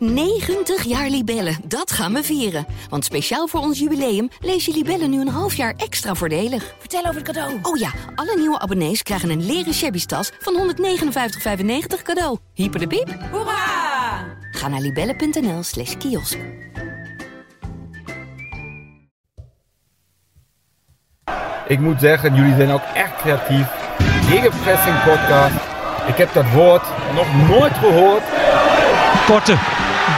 90 jaar Libellen, dat gaan we vieren. Want speciaal voor ons jubileum lees je Libellen nu een half jaar extra voordelig. Vertel over het cadeau. Oh ja, alle nieuwe abonnees krijgen een leren shabby tas van 159,95 cadeau. Hyper de piep. Hoera! Ga naar libellen.nl slash kiosk. Ik moet zeggen, jullie zijn ook echt creatief. Gegenpressing podcast. Ik heb dat woord nog nooit gehoord. Korte.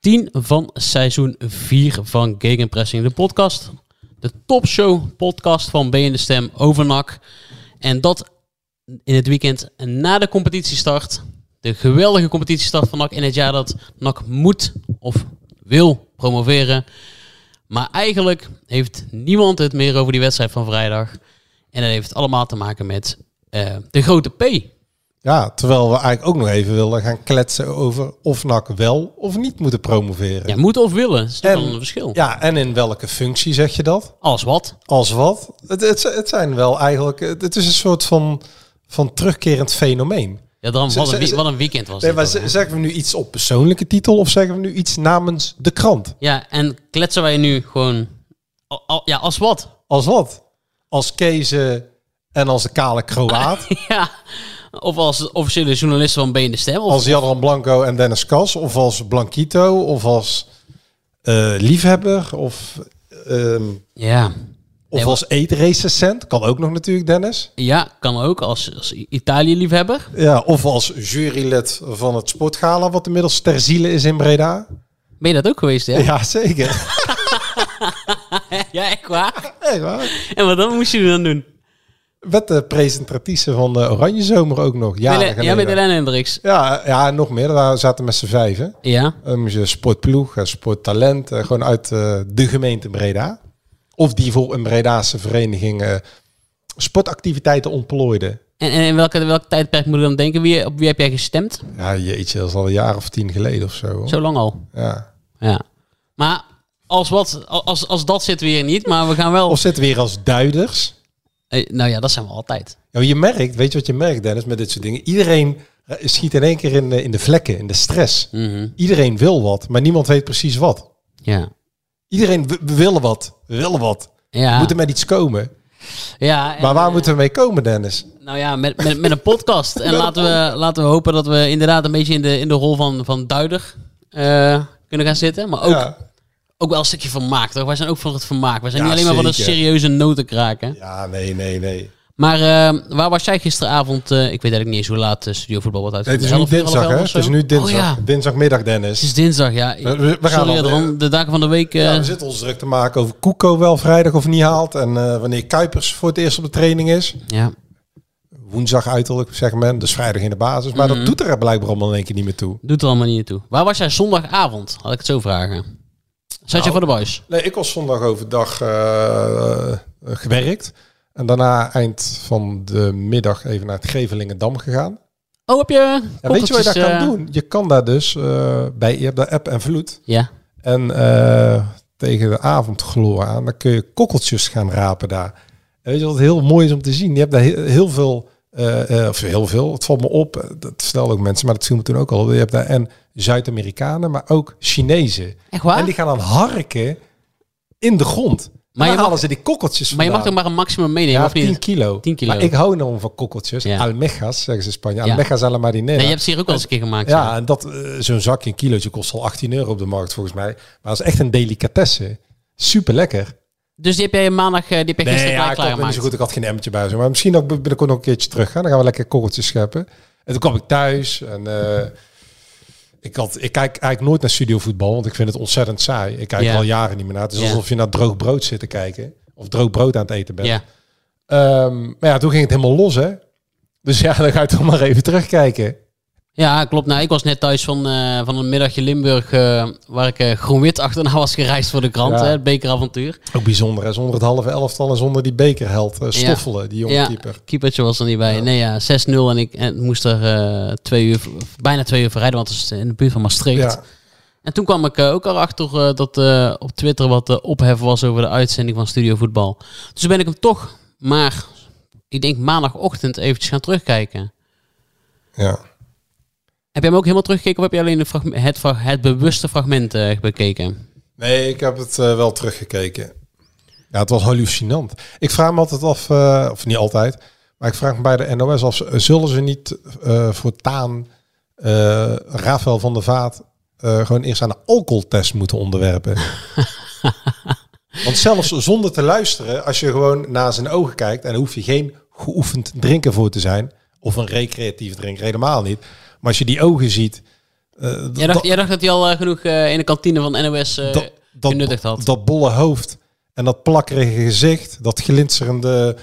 10 van seizoen 4 van Gegenpressing, de podcast. De topshow podcast van B de Stem over NAC. En dat in het weekend na de competitiestart. De geweldige competitiestart van NAC in het jaar dat NAC moet of wil promoveren. Maar eigenlijk heeft niemand het meer over die wedstrijd van vrijdag. En dat heeft allemaal te maken met eh, de grote P. Ja, terwijl we eigenlijk ook nog even willen gaan kletsen over of NAC wel of niet moeten promoveren. Ja, moeten of willen, is toch En- wel een verschil. Ja, en in welke functie zeg je dat? Als wat? Als wat? Het, het, het zijn wel eigenlijk... Het is een soort van, van terugkerend fenomeen. Ja, dan, wat, een, wat een weekend was Nee, maar dan, zeggen we nu iets op persoonlijke titel of zeggen we nu iets namens de krant? Ja, en kletsen wij nu gewoon... al- al- ja, als wat? Als wat? Als Kezen en als de kale Kroaat? ja. Of als officiële journalist van B in de Stem. Of, als Jadran Blanco en Dennis Kas? Of als Blanquito? Of als eh, liefhebber? Of, ehm, ja. of Nee, als eetrecensent? Kan ook nog natuurlijk, Dennis. ja, kan ook. Als, als Italië-liefhebber. Ja, of als jurylid van het Sportgala, wat inmiddels ter ziele is in Breda. Ben je dat ook geweest, hè? Ja, zeker. ja, echt waar? Echt waar. En wat dan moest je dan doen? Met de presentatrice van de Oranje Zomer ook nog. Ja, ja, met Helene Hendricks. ja, ja, nog meer. Daar zaten met z'n vijven. Ja. Je sportploeg, eh, sporttalent, eh, gewoon uit eh, de gemeente Breda. Of die voor een Bredaanse vereniging sportactiviteiten ontplooide. En, en in welke, welke tijdperk moet je dan denken? Wie, op wie heb jij gestemd? Ja, jeetje, dat is al een jaar of tien geleden of zo. hoor. Zo lang al. Ja. Ja. Maar als wat, als, als dat zit weer niet, maar we gaan wel... Of zitten weer als duiders. Eh, nou ja, dat zijn we altijd. Ja, je merkt, weet je wat je merkt, Dennis, met dit soort dingen? Iedereen eh, schiet in één keer in de, in de vlekken, in de stress. Mhm. Iedereen wil wat, maar niemand weet precies wat. Ja. Iedereen, we, willen wat, we willen wat. Ja. We moeten met iets komen. ja en- Maar waar moeten we mee komen, Dennis? Nou ja, met, met, met een podcast. En laten we, laten we hopen dat we inderdaad een beetje in de, in de rol van, van duider eh, kunnen gaan zitten. Maar ook, Ja. Ook wel een stukje vermaak, toch? Wij zijn ook voor het vermaak. Wij zijn Ja, niet alleen maar van zeker. serieuze noten kraken. ja, nee, nee, nee. Maar eh, waar was jij gisteravond? eh, ik weet eigenlijk niet eens hoe laat de Studio Voetbal wordt uit. Nee, het is nu dinsdag, hè? Het is nu dinsdag. Oh ja, Dinsdagmiddag, Dennis. het is dinsdag, ja. We- we- we gaan Sorry, al, de dagen van de week... eh, Ja, we zitten ons druk te maken over Koeko wel vrijdag of niet haalt. En eh, wanneer Kuipers voor het eerst op de training is. ja. Woensdag uiterlijk, zeg men. Dus vrijdag in de basis. Maar Mhm. dat doet er blijkbaar allemaal in één keer niet meer toe. Doet er allemaal niet naartoe. Waar was jij zondagavond? Had ik het zo vragen. Zat je Nou, voor de boys? Nee, ik was zondag overdag eh, eh, gewerkt. En daarna eind van de middag even naar het Gevelingendam gegaan. Oh, heb je Ja, weet je wat je daar kan eh, doen? Je kan daar dus bij, je hebt daar app en vloed. Ja. En tegen de avondgloor aan, dan kun je kokkeltjes gaan rapen daar. En weet je wat heel mooi is om te zien? Je hebt daar heel, veel, of heel veel, het valt me op, dat stelden ook mensen, maar dat viel me toen ook al. Je hebt daar en Zuid-Amerikanen, maar ook Chinezen. Echt waar? En die gaan dan harken in de grond. Maar je mag- halen ze die kokkeltjes Maar je mag er maar een maximum meenemen, ja, of niet? 10 kilo. 10 kilo. Maar ik hou nou van kokkeltjes. Ja. Almejas, zeggen ze in Spanje. Ja. Almejas a la marinera. Nee, je hebt ze hier ook al eens een keer gemaakt. Ja, en dat eh, zo'n zakje, een kilootje kost al 18 euro op de markt volgens mij. Maar dat is echt een delicatesse. Super lekker. Dus die heb jij maandag, eh, die heb je gisteren Nee, ja, klaar ik had niet klaargemaakt. zo goed. Ik had geen emmertje bij. zo. Maar misschien ook binnenkort nog een keertje terug gaan. Dan gaan we lekker korreltjes scheppen. En toen kwam ik thuis en eh, ik, had, ik kijk eigenlijk nooit naar studiovoetbal, want ik vind het ontzettend saai. Ik kijk er al jaren niet meer naar. Het is alsof je naar droog brood zit te kijken. Of droog brood aan het eten bent. Ja. Ehm, maar ja, toen ging het helemaal los, hè. Dus ja, dan ga je toch maar even terugkijken. Ja, klopt. Nou, ik was net thuis van, eh, van een middagje Limburg, eh, waar ik eh, groen-wit achterna was gereisd voor de krant, Ja. hè, het bekeravontuur. Ook bijzonder, hè? zonder het halve elftal en zonder die bekerheld. Stoffelen, die jonge ja, keeper. keepertje was er niet bij. Nee, ja, 6-0 en ik en moest er twee uur, bijna twee uur voor rijden, want het is in de buurt van Maastricht. Ja. En toen kwam ik ook erachter eh, dat op Twitter wat ophef was over de uitzending van Studio Voetbal. Dus toen ben ik hem toch maar, ik denk maandagochtend eventjes gaan terugkijken. ja. Heb jij hem ook helemaal teruggekeken of heb je alleen de het, het bewuste fragment eh, bekeken? Nee, ik heb het eh, wel teruggekeken. Ja, het was hallucinant. Ik vraag me altijd af, eh, of niet altijd, maar ik vraag me bij de NOS af, zullen ze niet voortaan Rafael van der Vaat eh, gewoon eerst aan een alcoholtest moeten onderwerpen? Want zelfs zonder te luisteren, als je gewoon naar zijn ogen kijkt, en hoef je geen geoefend drinken voor te zijn, of een recreatief drinken, helemaal niet. Maar als je die ogen ziet, eh, Jij dacht, jij dacht dat hij al eh, genoeg eh, in de kantine van NOS dat, dat, genuttigd had. dat bolle hoofd en dat plakkerige gezicht, dat glinsterende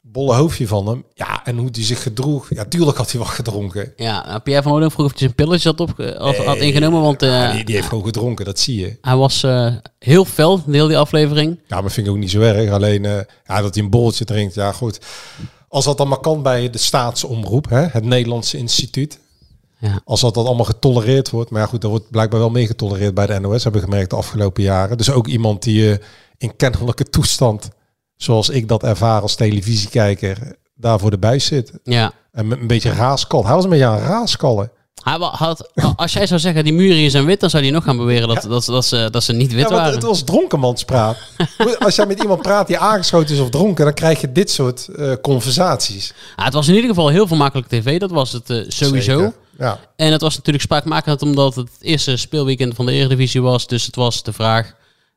bolle hoofdje van hem. Ja, en hoe die zich gedroeg. Ja, tuurlijk had hij wat gedronken. Ja, nou, Pierre van Hooydonk vroeg of hij zijn pilletje had, op, had, had ingenomen, want Ja, die, die heeft gewoon gedronken, dat zie je. hij was heel fel, de hele die aflevering. Ja, maar vind ik ook niet zo erg. Alleen ja, dat hij een borreltje drinkt, ja goed. Als dat dan maar kan bij de staatsomroep, hè, het Nederlandse instituut. Ja. Als dat, dat allemaal getolereerd wordt. Maar ja, goed, dat wordt blijkbaar wel mee getolereerd bij de NOS, hebben we gemerkt de afgelopen jaren. Dus ook iemand die eh, in kennelijke toestand, zoals ik dat ervaar als televisiekijker, daar voor de buis zit. Ja. En met een beetje raaskal. Hij was een beetje aan raaskallen. Hij had, als jij zou zeggen die muren hier zijn wit, dan zou hij nog gaan beweren dat, dat, dat, ze, dat ze niet wit Ja, waren. het was dronkenmanspraat. Als jij met iemand praat die aangeschoten is of dronken, dan krijg je dit soort eh, conversaties. Ah, het was in ieder geval heel vermakelijk tv, dat was het eh, sowieso. Zeker. Ja. En het was natuurlijk spraakmakend omdat het eerste speelweekend van de Eredivisie was. Dus het was de vraag,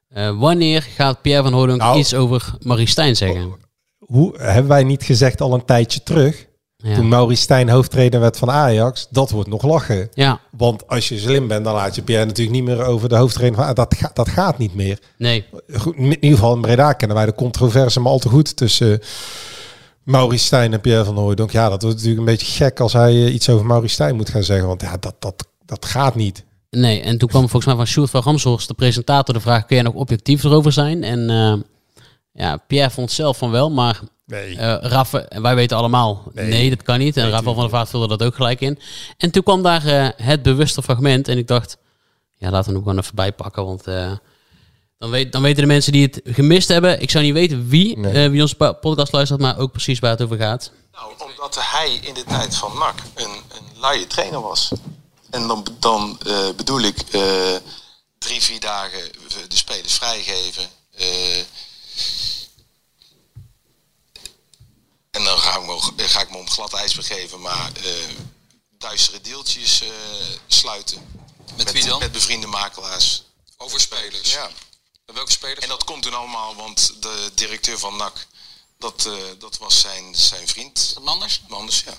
eh, wanneer gaat Pierre van Hooydonk Nou. iets over Marie Stijn zeggen? Hoe hebben wij niet gezegd al een tijdje terug, Ja. toen Maurice Stijn hoofdtrainer werd van Ajax, dat wordt nog lachen. ja, Want als je slim bent, dan laat je Pierre natuurlijk niet meer over de hoofdtrainer van dat, gaat dat gaat niet meer. nee. Goed, in ieder geval in Breda kennen wij de controverse maar al te goed tussen Maurice Stijn en Pierre van Hooydonk. Ja, dat wordt natuurlijk een beetje gek als hij eh, iets over Maurice Stijn moet gaan zeggen. Want ja, dat, dat, dat gaat niet. Nee, en toen kwam volgens mij van Sjoerd van Ramshorst, de presentator, de vraag, kun jij nog objectief erover zijn? En eh, ja, Pierre vond zelf van wel, maar Nee. en wij weten allemaal, nee, dat kan niet. En Rafael van der Vaart vulde dat ook gelijk in. En toen kwam daar het bewuste fragment en ik dacht, ja, laten we hem gewoon even bijpakken, want dan, weet, dan weten de mensen die het gemist hebben. Ik zou niet weten wie, Nee. eh, wie onze podcast luistert, maar ook precies waar het over gaat. Nou, omdat hij in de tijd van NAC een, een luie trainer was. En dan, dan eh, bedoel ik eh, drie, vier dagen de spelers vrijgeven. eh, en dan ga ik, me, ga ik me om glad ijs begeven, maar eh, duistere deeltjes eh, sluiten. Met wie dan? Met bevriende makelaars. Over spelers. Ja. En welke spelers? En dat komt toen allemaal, want de directeur van NAC, dat, eh, dat was zijn, zijn vriend. Manders? Manders, ja.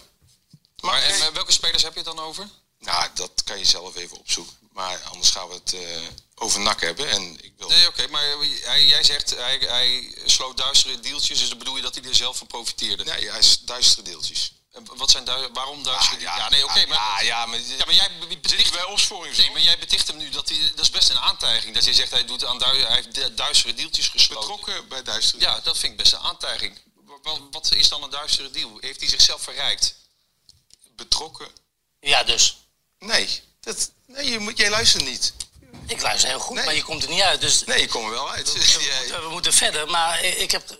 Maar, en welke spelers heb je het dan over? Nou, dat kan je zelf even opzoeken. Maar anders gaan we het eh, over NAC hebben. En ik wil... Nee, oké, maar hij, jij zegt hij, hij sloot duistere deeltjes, dus dan bedoel je dat hij er zelf van profiteerde? Nee, hij is duistere deeltjes. Wat zijn du waarom duistere Ah, ja, Ja, nee, oké, ja, maar, ja, ja, maar- ja, maar jij beticht, bij opsporing. nee, maar jij beticht hem nu dat hij, dat is best een aantijging. Dat je zegt hij, doet aan du, hij heeft du- duistere deeltjes gesloten. betrokken bij duistere Ja, dat vind ik best een aantijging. Wat, wat is dan een duistere deal? Heeft hij zichzelf verrijkt? Betrokken? Ja, dus. Nee, dat, nee je moet, jij luistert niet. Ik luister heel goed, Nee. maar je komt er niet uit. Dus Nee, je komt er wel uit. we, moeten, we moeten verder. Maar ik heb...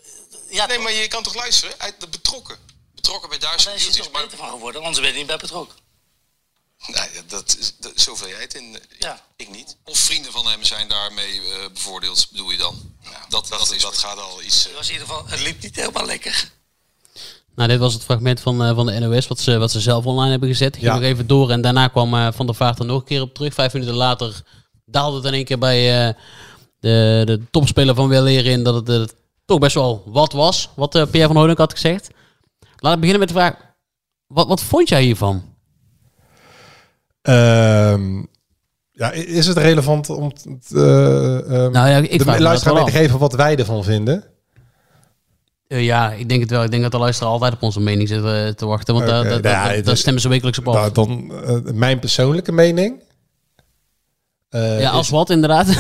Ja, nee, maar je kan toch luisteren? Uit de betrokken. Betrokken bij is er deeltjes, toch maar... beter van geworden, anders ben je niet bij betrokken. Nou, ja, dat, is- dat, zoveel jij het in. Ja. Ik niet. Of vrienden van hem zijn daarmee eh, bevoordeeld, bedoel je dan? Nou, dat, dat, is dat gaat al iets. eh, Het was in ieder geval, het liep niet helemaal lekker. Nou, dit was het fragment van, eh, van de NOS, wat ze, wat ze zelf online hebben gezet. Ik Ja. ging nog even door en daarna kwam eh, Van der Vaart er nog een keer op terug. Vijf minuten later daalde het in één keer bij eh, de, de topspeler van Weleer in dat het eh, toch best wel wat was, wat eh, Pierre van Hooydonk had gezegd. Laat ik beginnen met de vraag, wat, wat vond jij hiervan? Ehm, ja, is het relevant om t- ehm, Nou ja, ik de luisteraar mee te geven wat wij ervan vinden? Eh, ja, ik denk het wel. Ik denk dat de luisteraar altijd op onze mening zit eh, te wachten. Want Oké, daar- daar- nou daar- daar stemmen ze wekelijks op af. Nou, dan mijn persoonlijke mening. Eh, ja, als is- wat inderdaad.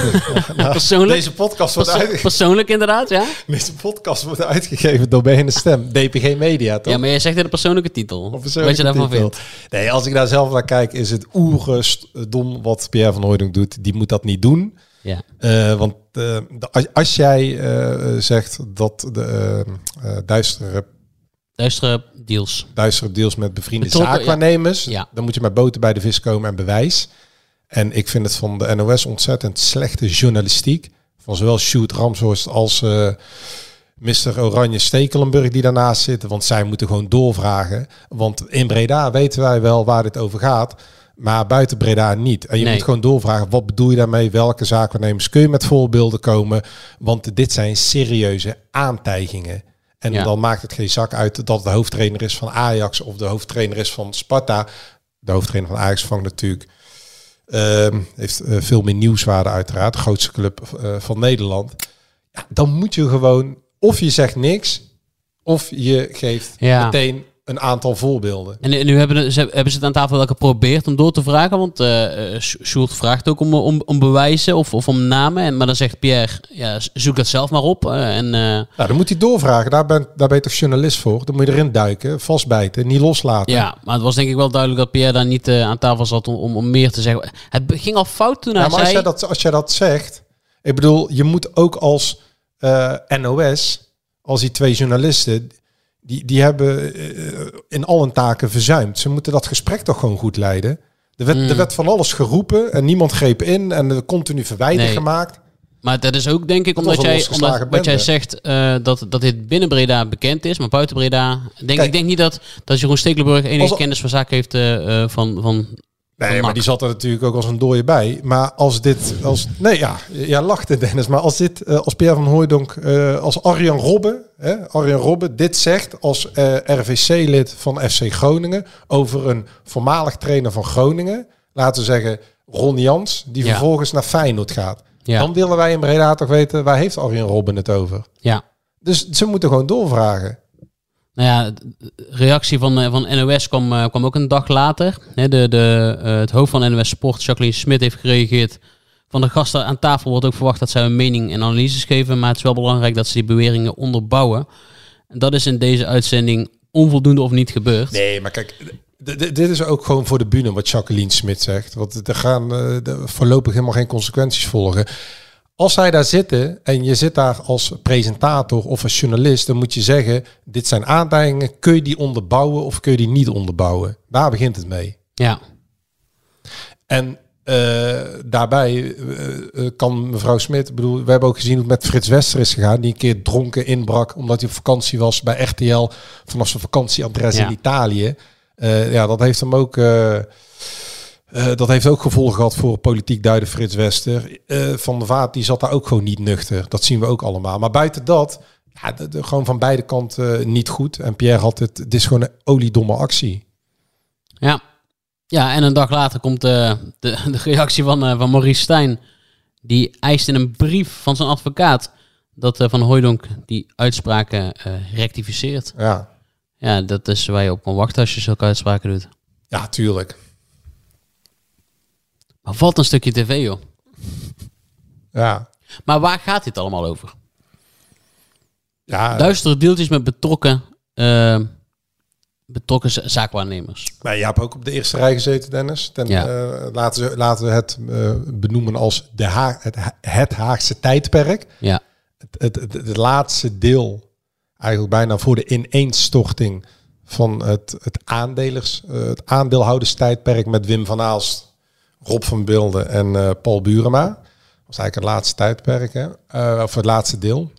Nou, persoonlijk. Deze podcast wordt Perso- uitge- persoonlijk inderdaad, ja. Deze podcast wordt uitgegeven door BN Stem, DPG Media, toch? Ja, maar jij zegt in de persoonlijke titel. Wat Persoonlijke je daarvan titel. vindt. Nee, als ik daar zelf naar kijk, is het oerust dom wat Pierre van Hooydonk doet. Die moet dat niet doen. Ja. Eh, want eh, als, als jij zegt dat de duistere, Duistere deals. duistere deals met bevriende Betrokken, zaakwaarnemers, ja. dan moet je met boten bij de vis komen en bewijs. En ik vind het van de NOS ontzettend slechte journalistiek. Van zowel Sjoerd Ramshorst als eh Mr. Oranje Stekelenburg die daarnaast zitten. Want zij moeten gewoon doorvragen. Want in Breda weten wij wel waar dit over gaat. Maar buiten Breda niet. En je Nee. moet gewoon doorvragen, wat bedoel je daarmee? Welke zaakwaarnemers? Kun je met voorbeelden komen? Want dit zijn serieuze aantijgingen. En Ja. dan maakt het geen zak uit dat de hoofdtrainer is van Ajax of de hoofdtrainer is van Sparta. De hoofdtrainer van Ajax vangt natuurlijk heeft eh, veel meer nieuwswaarde uiteraard. De grootste club eh, van Nederland. Ja, dan moet je gewoon... Of je zegt niks... Of je geeft Ja. meteen een aantal voorbeelden. En nu- nu hebben, ze, hebben ze het aan tafel wel geprobeerd om door te vragen. Want Sj- Sjoerd vraagt ook om, om, om bewijzen of, of om namen. En, maar dan zegt Pierre, ja, zoek dat zelf maar op. eh, en, eh, Nou, dan moet hij doorvragen. Daar ben, daar ben je toch journalist voor? Dan moet je erin duiken, vastbijten, niet loslaten. ja, maar het was denk ik wel duidelijk dat Pierre daar niet aan tafel zat om, om, om meer te zeggen. Het ging al fout toen hij Ja, maar zei... als jij, dat, als jij dat zegt... Ik bedoel, je moet ook als NOS... Als die twee journalisten... Die, die hebben eh, in al hun taken verzuimd. Ze moeten dat gesprek toch gewoon goed leiden. Er werd, Mm. er werd van alles geroepen en niemand greep in. En er continu verwijder Nee. gemaakt. Maar dat is ook denk ik Dat omdat jij, omdat, wat jij zegt eh, dat, dat dit binnen Breda bekend is, maar buiten Breda... Denk, Kijk. ik denk niet dat, dat Jeroen Stekelenburg enige Als- kennis van zaken heeft eh, van, van, Nee, maar die zat er natuurlijk ook als een dooie bij. Maar als dit, als, nee ja, ja lachte Dennis. Maar als dit, eh, als Pierre van Hooijdonk, eh, als Arjan Robben, hè, Arjan Robben dit zegt als eh, RVC-lid van FC Groningen over een voormalig trainer van Groningen, laten we zeggen Ron Jans, die Ja. vervolgens naar Feyenoord gaat. Ja. Dan willen wij in Breda toch weten, waar heeft Arjan Robben het over? Ja. Dus ze moeten gewoon doorvragen. Nou ja, de reactie van, eh, van NOS kwam, eh, kwam ook een dag later. De, de, eh, het hoofd van NOS Sport, Jacqueline Smit, heeft gereageerd. Van de gasten aan tafel wordt ook verwacht dat zij een mening en analyses geven. Maar het is wel belangrijk dat ze die beweringen onderbouwen. En dat is in deze uitzending onvoldoende of niet gebeurd. Nee, maar kijk, dit is ook gewoon voor de bühne wat Jacqueline Smit zegt. Want er gaan voorlopig helemaal geen consequenties volgen. Als zij daar zitten en je zit daar als presentator of als journalist, dan moet je zeggen: dit zijn aantijgingen. Kun je die onderbouwen of kun je die niet onderbouwen? Daar begint het mee. Ja. En eh, daarbij eh, eh, kan mevrouw Smit, bedoel, we hebben ook gezien hoe het met Frits Wester is gegaan, die een keer dronken inbrak omdat hij op vakantie was bij RTL vanaf zijn vakantieadres Ja. in Italië. Ja, dat heeft hem ook. Eh, dat heeft ook gevolgen gehad voor politiek duiden Frits Wester. Eh, van der Vaart die zat daar ook gewoon niet nuchter. Dat zien we ook allemaal. Maar buiten dat, ja, de, de- gewoon van beide kanten eh, niet goed. En Pierre had het. Het is gewoon een oliedomme actie. Ja. Ja, en een dag later komt de, de reactie van, van Maurice Stijn. Die eist in een brief van zijn advocaat dat Van Hooijdonk die uitspraken rectificeert. Ja, Ja, dat is waar je op kan wachten als je zulke uitspraken doet. ja tuurlijk. Maar wat een stukje tv, joh. Ja. Maar waar gaat dit allemaal over? Ja, Duistere deeltjes met betrokken, eh, betrokken za- zaakwaarnemers. Nou, je hebt ook op de eerste rij gezeten, Dennis. Ten, Ja. eh, laten, we, laten we het eh, benoemen als de Ha- het, het Haagse tijdperk. Ja. Het, het, het, laatste deel, eigenlijk bijna voor de ineenstorting van het, het, aandelers, het aandeelhouderstijdperk met Wim van Aalst, Rob van Bilde en eh, Paul Burema. Dat was eigenlijk het laatste tijdperk, hè? Eh, of het laatste deel.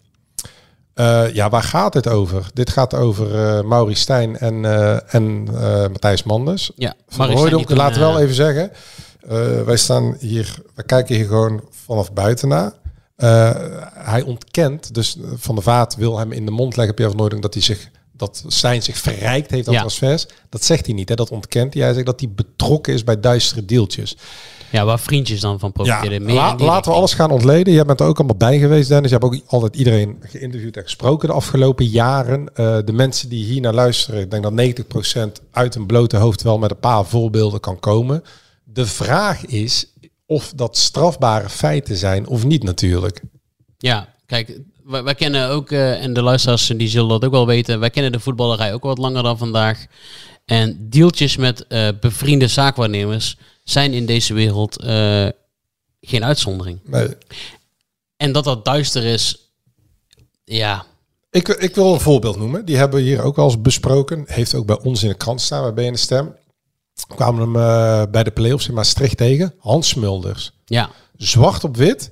Eh, ja, waar gaat het over? Dit gaat over Maurice Stijn en, en Matthijs Manders. Ja, Van die laten we wel even zeggen. wij staan hier, we kijken hier gewoon vanaf buiten naar. Hij ontkent, dus Van der Vaart wil hem in de mond leggen, Pierre van dat hij zich, dat Stijn zich verrijkt heeft aan Ja. transfers. Dat zegt hij niet, hè? dat ontkent hij. Hij zegt dat hij betrokken is bij duistere deeltjes. Ja, waar vriendjes dan van Ja, profiteren. Meer la- in die laten we alles gaan ontleden. Jij bent er ook allemaal bij geweest, Dennis. Je hebt ook altijd iedereen geïnterviewd en gesproken de afgelopen jaren. Eh, de mensen die hier naar luisteren, ik denk dat 90% uit een blote hoofd wel met een paar voorbeelden kan komen. De vraag is of dat strafbare feiten zijn of niet natuurlijk. Ja, kijk, wij, wij kennen ook, eh, en de luisteraars die zullen dat ook wel weten, wij kennen de voetballerij ook wat langer dan vandaag. En deeltjes met eh, bevriende zaakwaarnemers zijn in deze wereld eh, geen uitzondering. Nee. En dat dat duister is, ja, Ik, ik wil een voorbeeld noemen. Die hebben we hier ook al eens besproken. Heeft ook bij ons in de krant staan, bij BN Stem. We kwamen hem bij de play-offs in Maastricht tegen. Hans Smulders. ja, zwart op wit.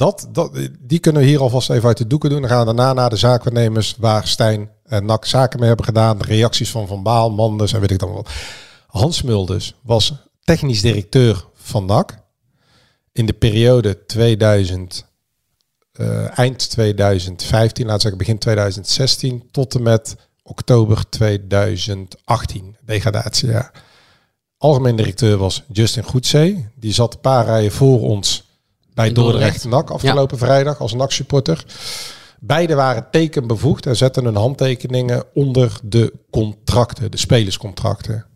Dat, dat, die kunnen we hier alvast even uit de doeken doen. Dan gaan we daarna naar de zaakwaarnemers waar Stijn en NAC zaken mee hebben gedaan. De reacties van Van Baal, Manders en weet ik dan wat. Hans Mulders was technisch directeur van NAC. In de periode 2000, eh, eind 2015, laten we zeggen begin 2016, tot en met oktober 2018, degradatiejaar. Algemeen directeur was Justin Goedzee. Die zat een paar rijen voor ons bij Dordrecht. NAC afgelopen vrijdag als NAC-supporter. Beide waren tekenbevoegd en zetten hun handtekeningen onder de contracten, de spelerscontracten.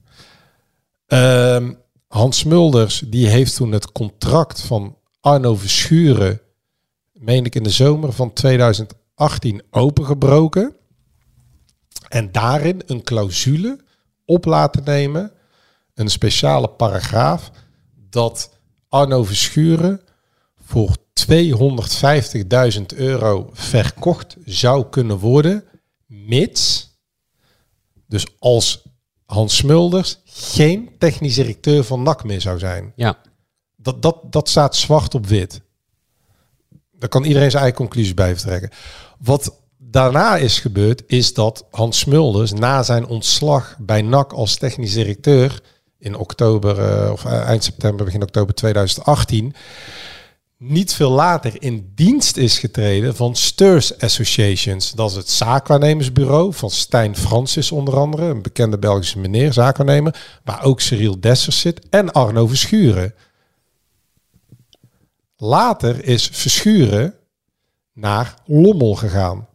Ehm, Hans Mulders die heeft toen het contract van Arno Verschuren, meen ik in de zomer van 2018, opengebroken. En daarin een clausule op laten nemen, een speciale paragraaf, dat Arno Verschuren voor 250.000 euro verkocht zou kunnen worden, mits, dus als Hans Smulders geen technisch directeur van NAC meer zou zijn. ja. Dat, dat, dat staat zwart op wit. Daar kan iedereen zijn eigen conclusies bij vertrekken. Wat daarna is gebeurd, is dat Hans Smulders na zijn ontslag bij NAC als technisch directeur in oktober eh, of eh, eind september, begin oktober 2018, niet veel later in dienst is getreden van Sturs Associations. Dat is het zaakwaarnemersbureau van Stijn Francis onder andere, een bekende Belgische meneer, zaakwaarnemer, waar ook Cyril Dessers zit en Arno Verschuren. Later is Verschuren naar Lommel gegaan.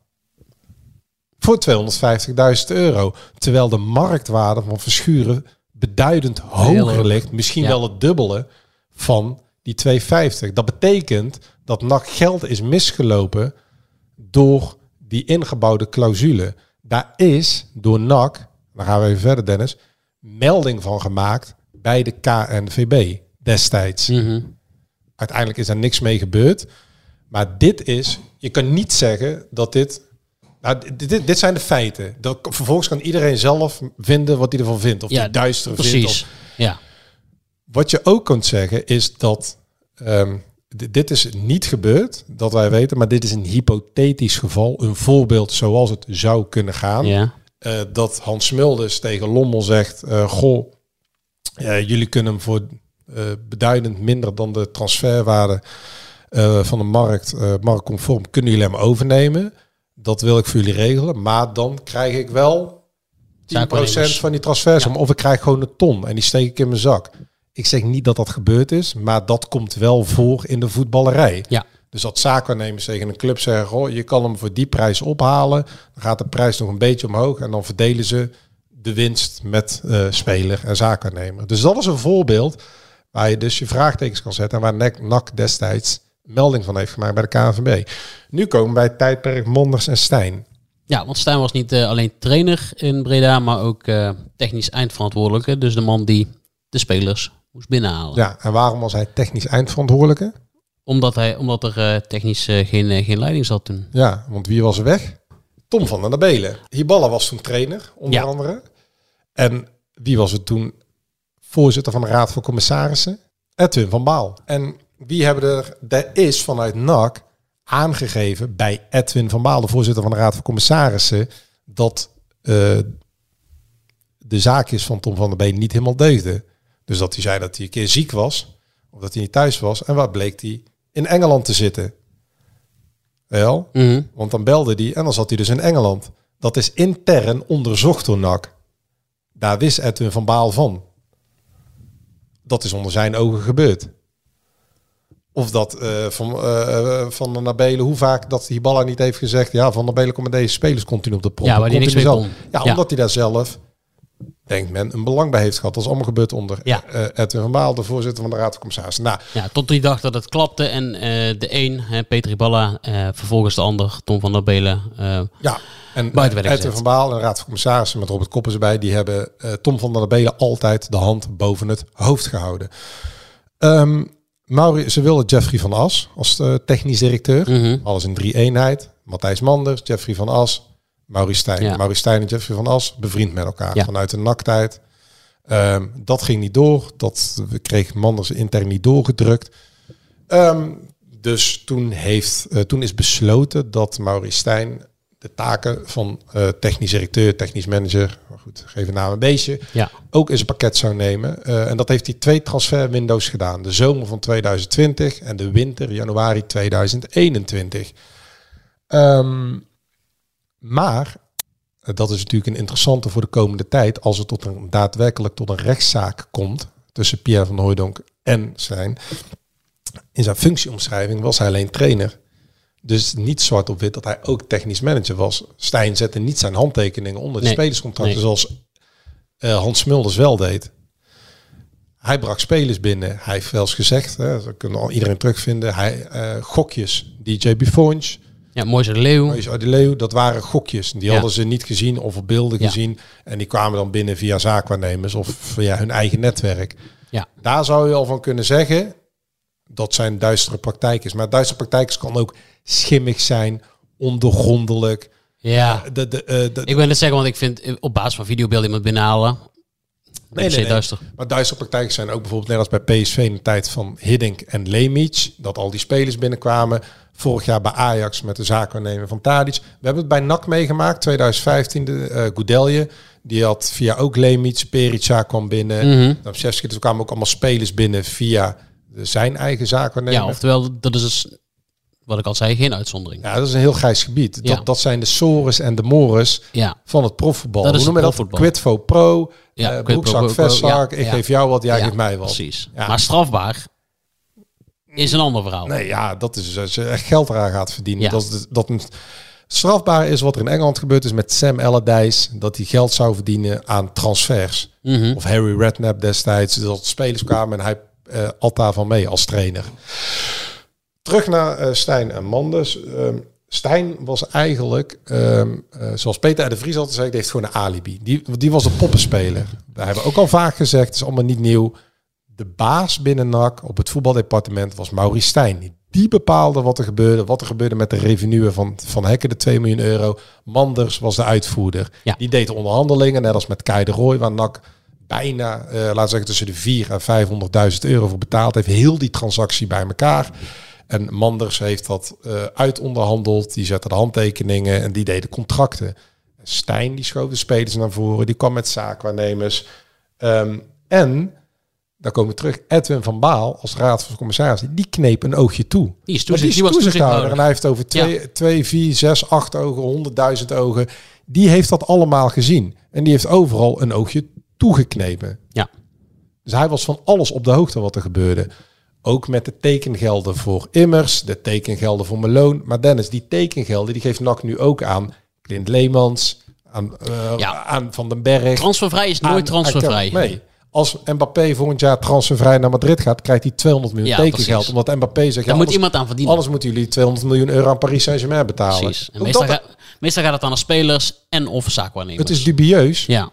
Voor 250.000 euro. Terwijl de marktwaarde van Verschuren beduidend hoger ligt. Misschien Ja. wel het dubbele van die 250. Dat betekent dat NAC geld is misgelopen door die ingebouwde clausule. Daar is door NAC, dan gaan we even verder Dennis, melding van gemaakt bij de KNVB destijds. Mhm. Uiteindelijk is er niks mee gebeurd. Maar dit is, je kan niet zeggen dat dit. Nou, dit, dit, dit zijn de feiten. Dat, vervolgens kan iedereen zelf vinden wat hij ervan vindt. Of Ja, die duister vindt. precies. Of, Ja, wat je ook kunt zeggen is dat ehm, dit is niet gebeurd, dat wij weten, maar dit is een hypothetisch geval, een voorbeeld zoals het zou kunnen gaan. ja. Eh, dat Hans Smulders tegen Lommel zegt, eh, goh, eh, jullie kunnen hem voor beduidend minder dan de transferwaarde van de markt, marktconform, kunnen jullie hem overnemen. Dat wil ik voor jullie regelen, maar dan krijg ik wel 10% Zaakwaarnemers. van die transfersom. Of ik krijg gewoon een ton en die steek ik in mijn zak. Ik zeg niet dat dat gebeurd is, maar dat komt wel voor in de voetballerij. Ja. Dus dat zaakwaarnemers tegen een club zeggen, oh, je kan hem voor die prijs ophalen. Dan gaat de prijs nog een beetje omhoog en dan verdelen ze de winst met eh, speler en zaakwaarnemer. Dus dat is een voorbeeld waar je dus je vraagtekens kan zetten en waar NAC, NAC destijds melding van heeft gemaakt bij de KNVB. Nu komen we bij het tijdperk Monders en Stijn. Ja, want Stijn was niet eh, alleen trainer in Breda, maar ook eh, technisch eindverantwoordelijke. Dus de man die de spelers moest binnenhalen. Ja, en waarom was hij technisch eindverantwoordelijke? Omdat, hij, omdat er eh, technisch eh, geen, eh, geen leiding zat toen. Ja, want wie was er weg? Tom van der Nabelen. Hiballa was toen trainer, onder Ja. andere. En wie was er toen voorzitter van de Raad van Commissarissen? Edwin van Baal. En wie hebben er, er is vanuit NAC aangegeven bij Edwin van Baal, de voorzitter van de Raad van Commissarissen, dat de zaakjes van Tom van der Been niet helemaal deugden. Dus dat hij zei dat hij een keer ziek was, of dat hij niet thuis was. En waar bleek hij? In Engeland te zitten. Wel, Mhm. want dan belde hij en dan zat hij dus in Engeland. Dat is intern onderzocht door NAC. Daar wist Edwin van Baal van. Dat is onder zijn ogen gebeurd. Of dat eh, van, eh, eh, van der Belen, hoe vaak dat Hiballa niet heeft gezegd... ja, Van der Belen komt met deze spelers continu op de prop. Ja, waar die niks mee kon. Ja, Ja. omdat hij daar zelf, denkt men, een belang bij heeft gehad. Dat is allemaal gebeurd onder Ja. eh, Edwin van Baal, de voorzitter van de Raad van Commissarissen. Nou, Ja, tot die dag dat het klapte en eh, de een, hè, Peter Iballa, eh, vervolgens de ander, Tom van der Belen. Ja, en Edwin van Baal en de Raad van Commissarissen met Robert Koppers erbij, die hebben Tom van der Belen altijd de hand boven het hoofd gehouden. Mauri, ze wilden Jeffrey van As als technisch directeur. mhm. Alles in drie eenheid. Matthijs Manders, Jeffrey van As, Maurice Stijn. Ja. Maurice Stijn en Jeffrey van As bevriend met elkaar Ja. vanuit de naktijd. Ehm, dat ging niet door. Dat we kregen Manders intern niet doorgedrukt. Ehm, dus toen, heeft, eh, toen is besloten dat Maurice Stijn de taken van eh, technisch directeur, technisch manager, maar goed, geef een naam een beestje, Ja. ook in zijn pakket zou nemen. Eh, en dat heeft hij twee transferwindows gedaan. De zomer van 2020 en de winter januari 2021. Ehm, maar, eh, dat is natuurlijk een interessante voor de komende tijd, als het tot een, daadwerkelijk tot een rechtszaak komt tussen Pierre van Hooijdonk en zijn. In zijn functieomschrijving was hij alleen trainer. Dus niet zwart op wit dat hij ook technisch manager was. Stijn zette niet zijn handtekeningen onder de Nee. spelerscontracten Nee. zoals eh, Hans Smulders wel deed. Hij bracht spelers binnen. Hij heeft wel eens gezegd, hè, dat kunnen al iedereen terugvinden. Hij eh, gokjes, DJ Buffons, ja, Moise de Leeuw. Moïse Adeleu, dat waren gokjes. Die Ja. hadden ze niet gezien of op beelden Ja. gezien. En die kwamen dan binnen via zaakwaarnemers of via hun eigen netwerk. Ja. Daar zou je al van kunnen zeggen dat zijn duistere praktijken is. Maar duistere praktijken kan ook schimmig zijn, ondergrondelijk. Ja, De, de, eh, de, ik wil net zeggen, want ik vind eh, op basis van videobeelden iemand binnenhalen, Nee, nee. Maar duistere praktijken zijn ook bijvoorbeeld net als bij PSV in de tijd van Hiddink en Lemic. Dat al die spelers binnenkwamen. Vorig jaar bij Ajax met de zaakwaarnemer van Tadic. We hebben het bij NAC meegemaakt, 2015, de uh, Goudelje. Die had via ook Lemic, Perica kwam binnen. Dan Shevsky, er kwamen ook allemaal spelers binnen via zijn eigen zaakwaarnemer. Ja, oftewel, dat is dus, wat ik al zei, geen uitzondering. Ja, dat is een heel grijs gebied. Ja. Dat, dat zijn de Sores en de Mores Ja, van het profvoetbal. Dat is Hoe noem je het dat? profvoetbal. Quid pro Ja, pro broekzak, vestzak. ja, ik geef jou wat, jij geeft mij wat. precies. Ja. Maar strafbaar is een ander verhaal. Nee, ja, dat is als je echt geld eraan gaat verdienen. Ja. Dat, dat een strafbaar is wat er in Engeland gebeurd is met Sam Allardyce. Dat hij geld zou verdienen aan transfers. Mhm. Of Harry Redknapp destijds. Dat spelers kwamen en hij eh at daarvan mee als trainer. Terug naar eh, Stijn en Manders. Ehm, Stijn was eigenlijk, ehm, eh, zoals Peter R. de Vries altijd zei, die heeft gewoon een alibi. Die, die was een poppenspeler. Daar hebben we ook al vaak gezegd, het is allemaal niet nieuw. De baas binnen NAC op het voetbaldepartement was Maurice Stijn. Die bepaalde wat er gebeurde. Wat er gebeurde met de revenue van, van Hekken, de 2 miljoen euro. Manders was de uitvoerder. Ja. Die deed de onderhandelingen, net als met Kai de Roy, waar NAC bijna, eh laten we zeggen, tussen de 4 en 500.000 euro voor betaald heeft. Heel die transactie bij elkaar. En Manders heeft dat eh uitonderhandeld. Die zette de handtekeningen en die deed de contracten. Stijn die schoof de spelers naar voren. Die kwam met zaakwaarnemers. Ehm, en, daar komen we terug, Edwin van Baal als raad van commissarissen, die kneep een oogje toe. Die is toezicht, die was toezichthouder. En hij heeft over twee, twee, vier, zes, acht ogen, honderdduizend ogen. Die heeft dat allemaal gezien. En die heeft overal een oogje toegeknepen. Ja. Dus hij was van alles op de hoogte wat er gebeurde. Ook met de tekengelden voor Immers, de tekengelden voor Meloon. Maar Dennis, die tekengelden die geeft NAC nu ook aan Clint Leemans, aan, eh, Ja. aan Van den Berg. Transfervrij is aan- nooit transfervrij. aan- Nee. Als Mbappé volgend jaar transfervrij naar Madrid gaat, krijgt hij 200 miljoen Ja, tekengeld. Omdat Mbappé zegt, ja, moet anders- iemand aan verdienen. Anders moeten jullie 200 miljoen euro aan Paris Saint-Germain betalen. Precies. En meestal, dat- ga- meestal gaat het aan de spelers en of zaakwaarnemers. het is dubieus. Ja.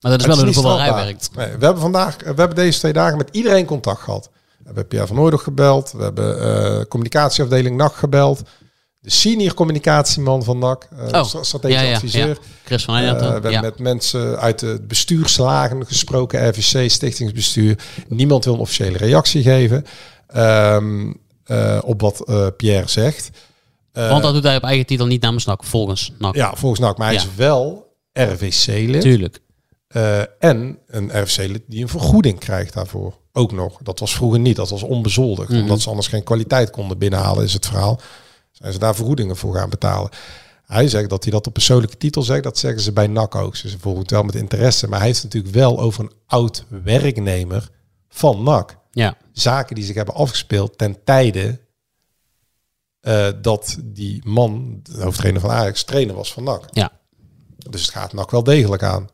Maar dat is wel hoe de voetballerij werkt. Nee, we hebben vandaag, we hebben deze twee dagen met iedereen contact gehad. We hebben Pierre van Hooydonk gebeld. We hebben eh communicatieafdeling NAC gebeld. De senior communicatieman van NAC. eh, Oh, stra- strategisch ja, ja, adviseur. ja. Chris van Eh, we hebben ja. met mensen uit het bestuurslagen gesproken, RVC, stichtingsbestuur. Niemand wil een officiële reactie geven ehm, eh, op wat Pierre zegt. Want dat doet hij op eigen titel niet namens NAC, volgens NAC. ja, volgens NAC. Maar hij is wel RVC-lid. Tuurlijk. En een RFC-lid die een vergoeding krijgt daarvoor. Ook nog. Dat was vroeger niet. Dat was onbezoldigd. Mhm. Omdat ze anders geen kwaliteit konden binnenhalen, is het verhaal. Zijn ze daar vergoedingen voor gaan betalen. Hij zegt dat hij dat op persoonlijke titel zegt. Dat zeggen ze bij NAC ook. Ze volgen het wel met interesse. Maar hij heeft het natuurlijk wel over een oud werknemer van NAC. Ja. Zaken die zich hebben afgespeeld ten tijde eh, dat die man, de hoofdtrainer van Ajax, trainer was van NAC. Ja. Dus het gaat NAC wel degelijk aan.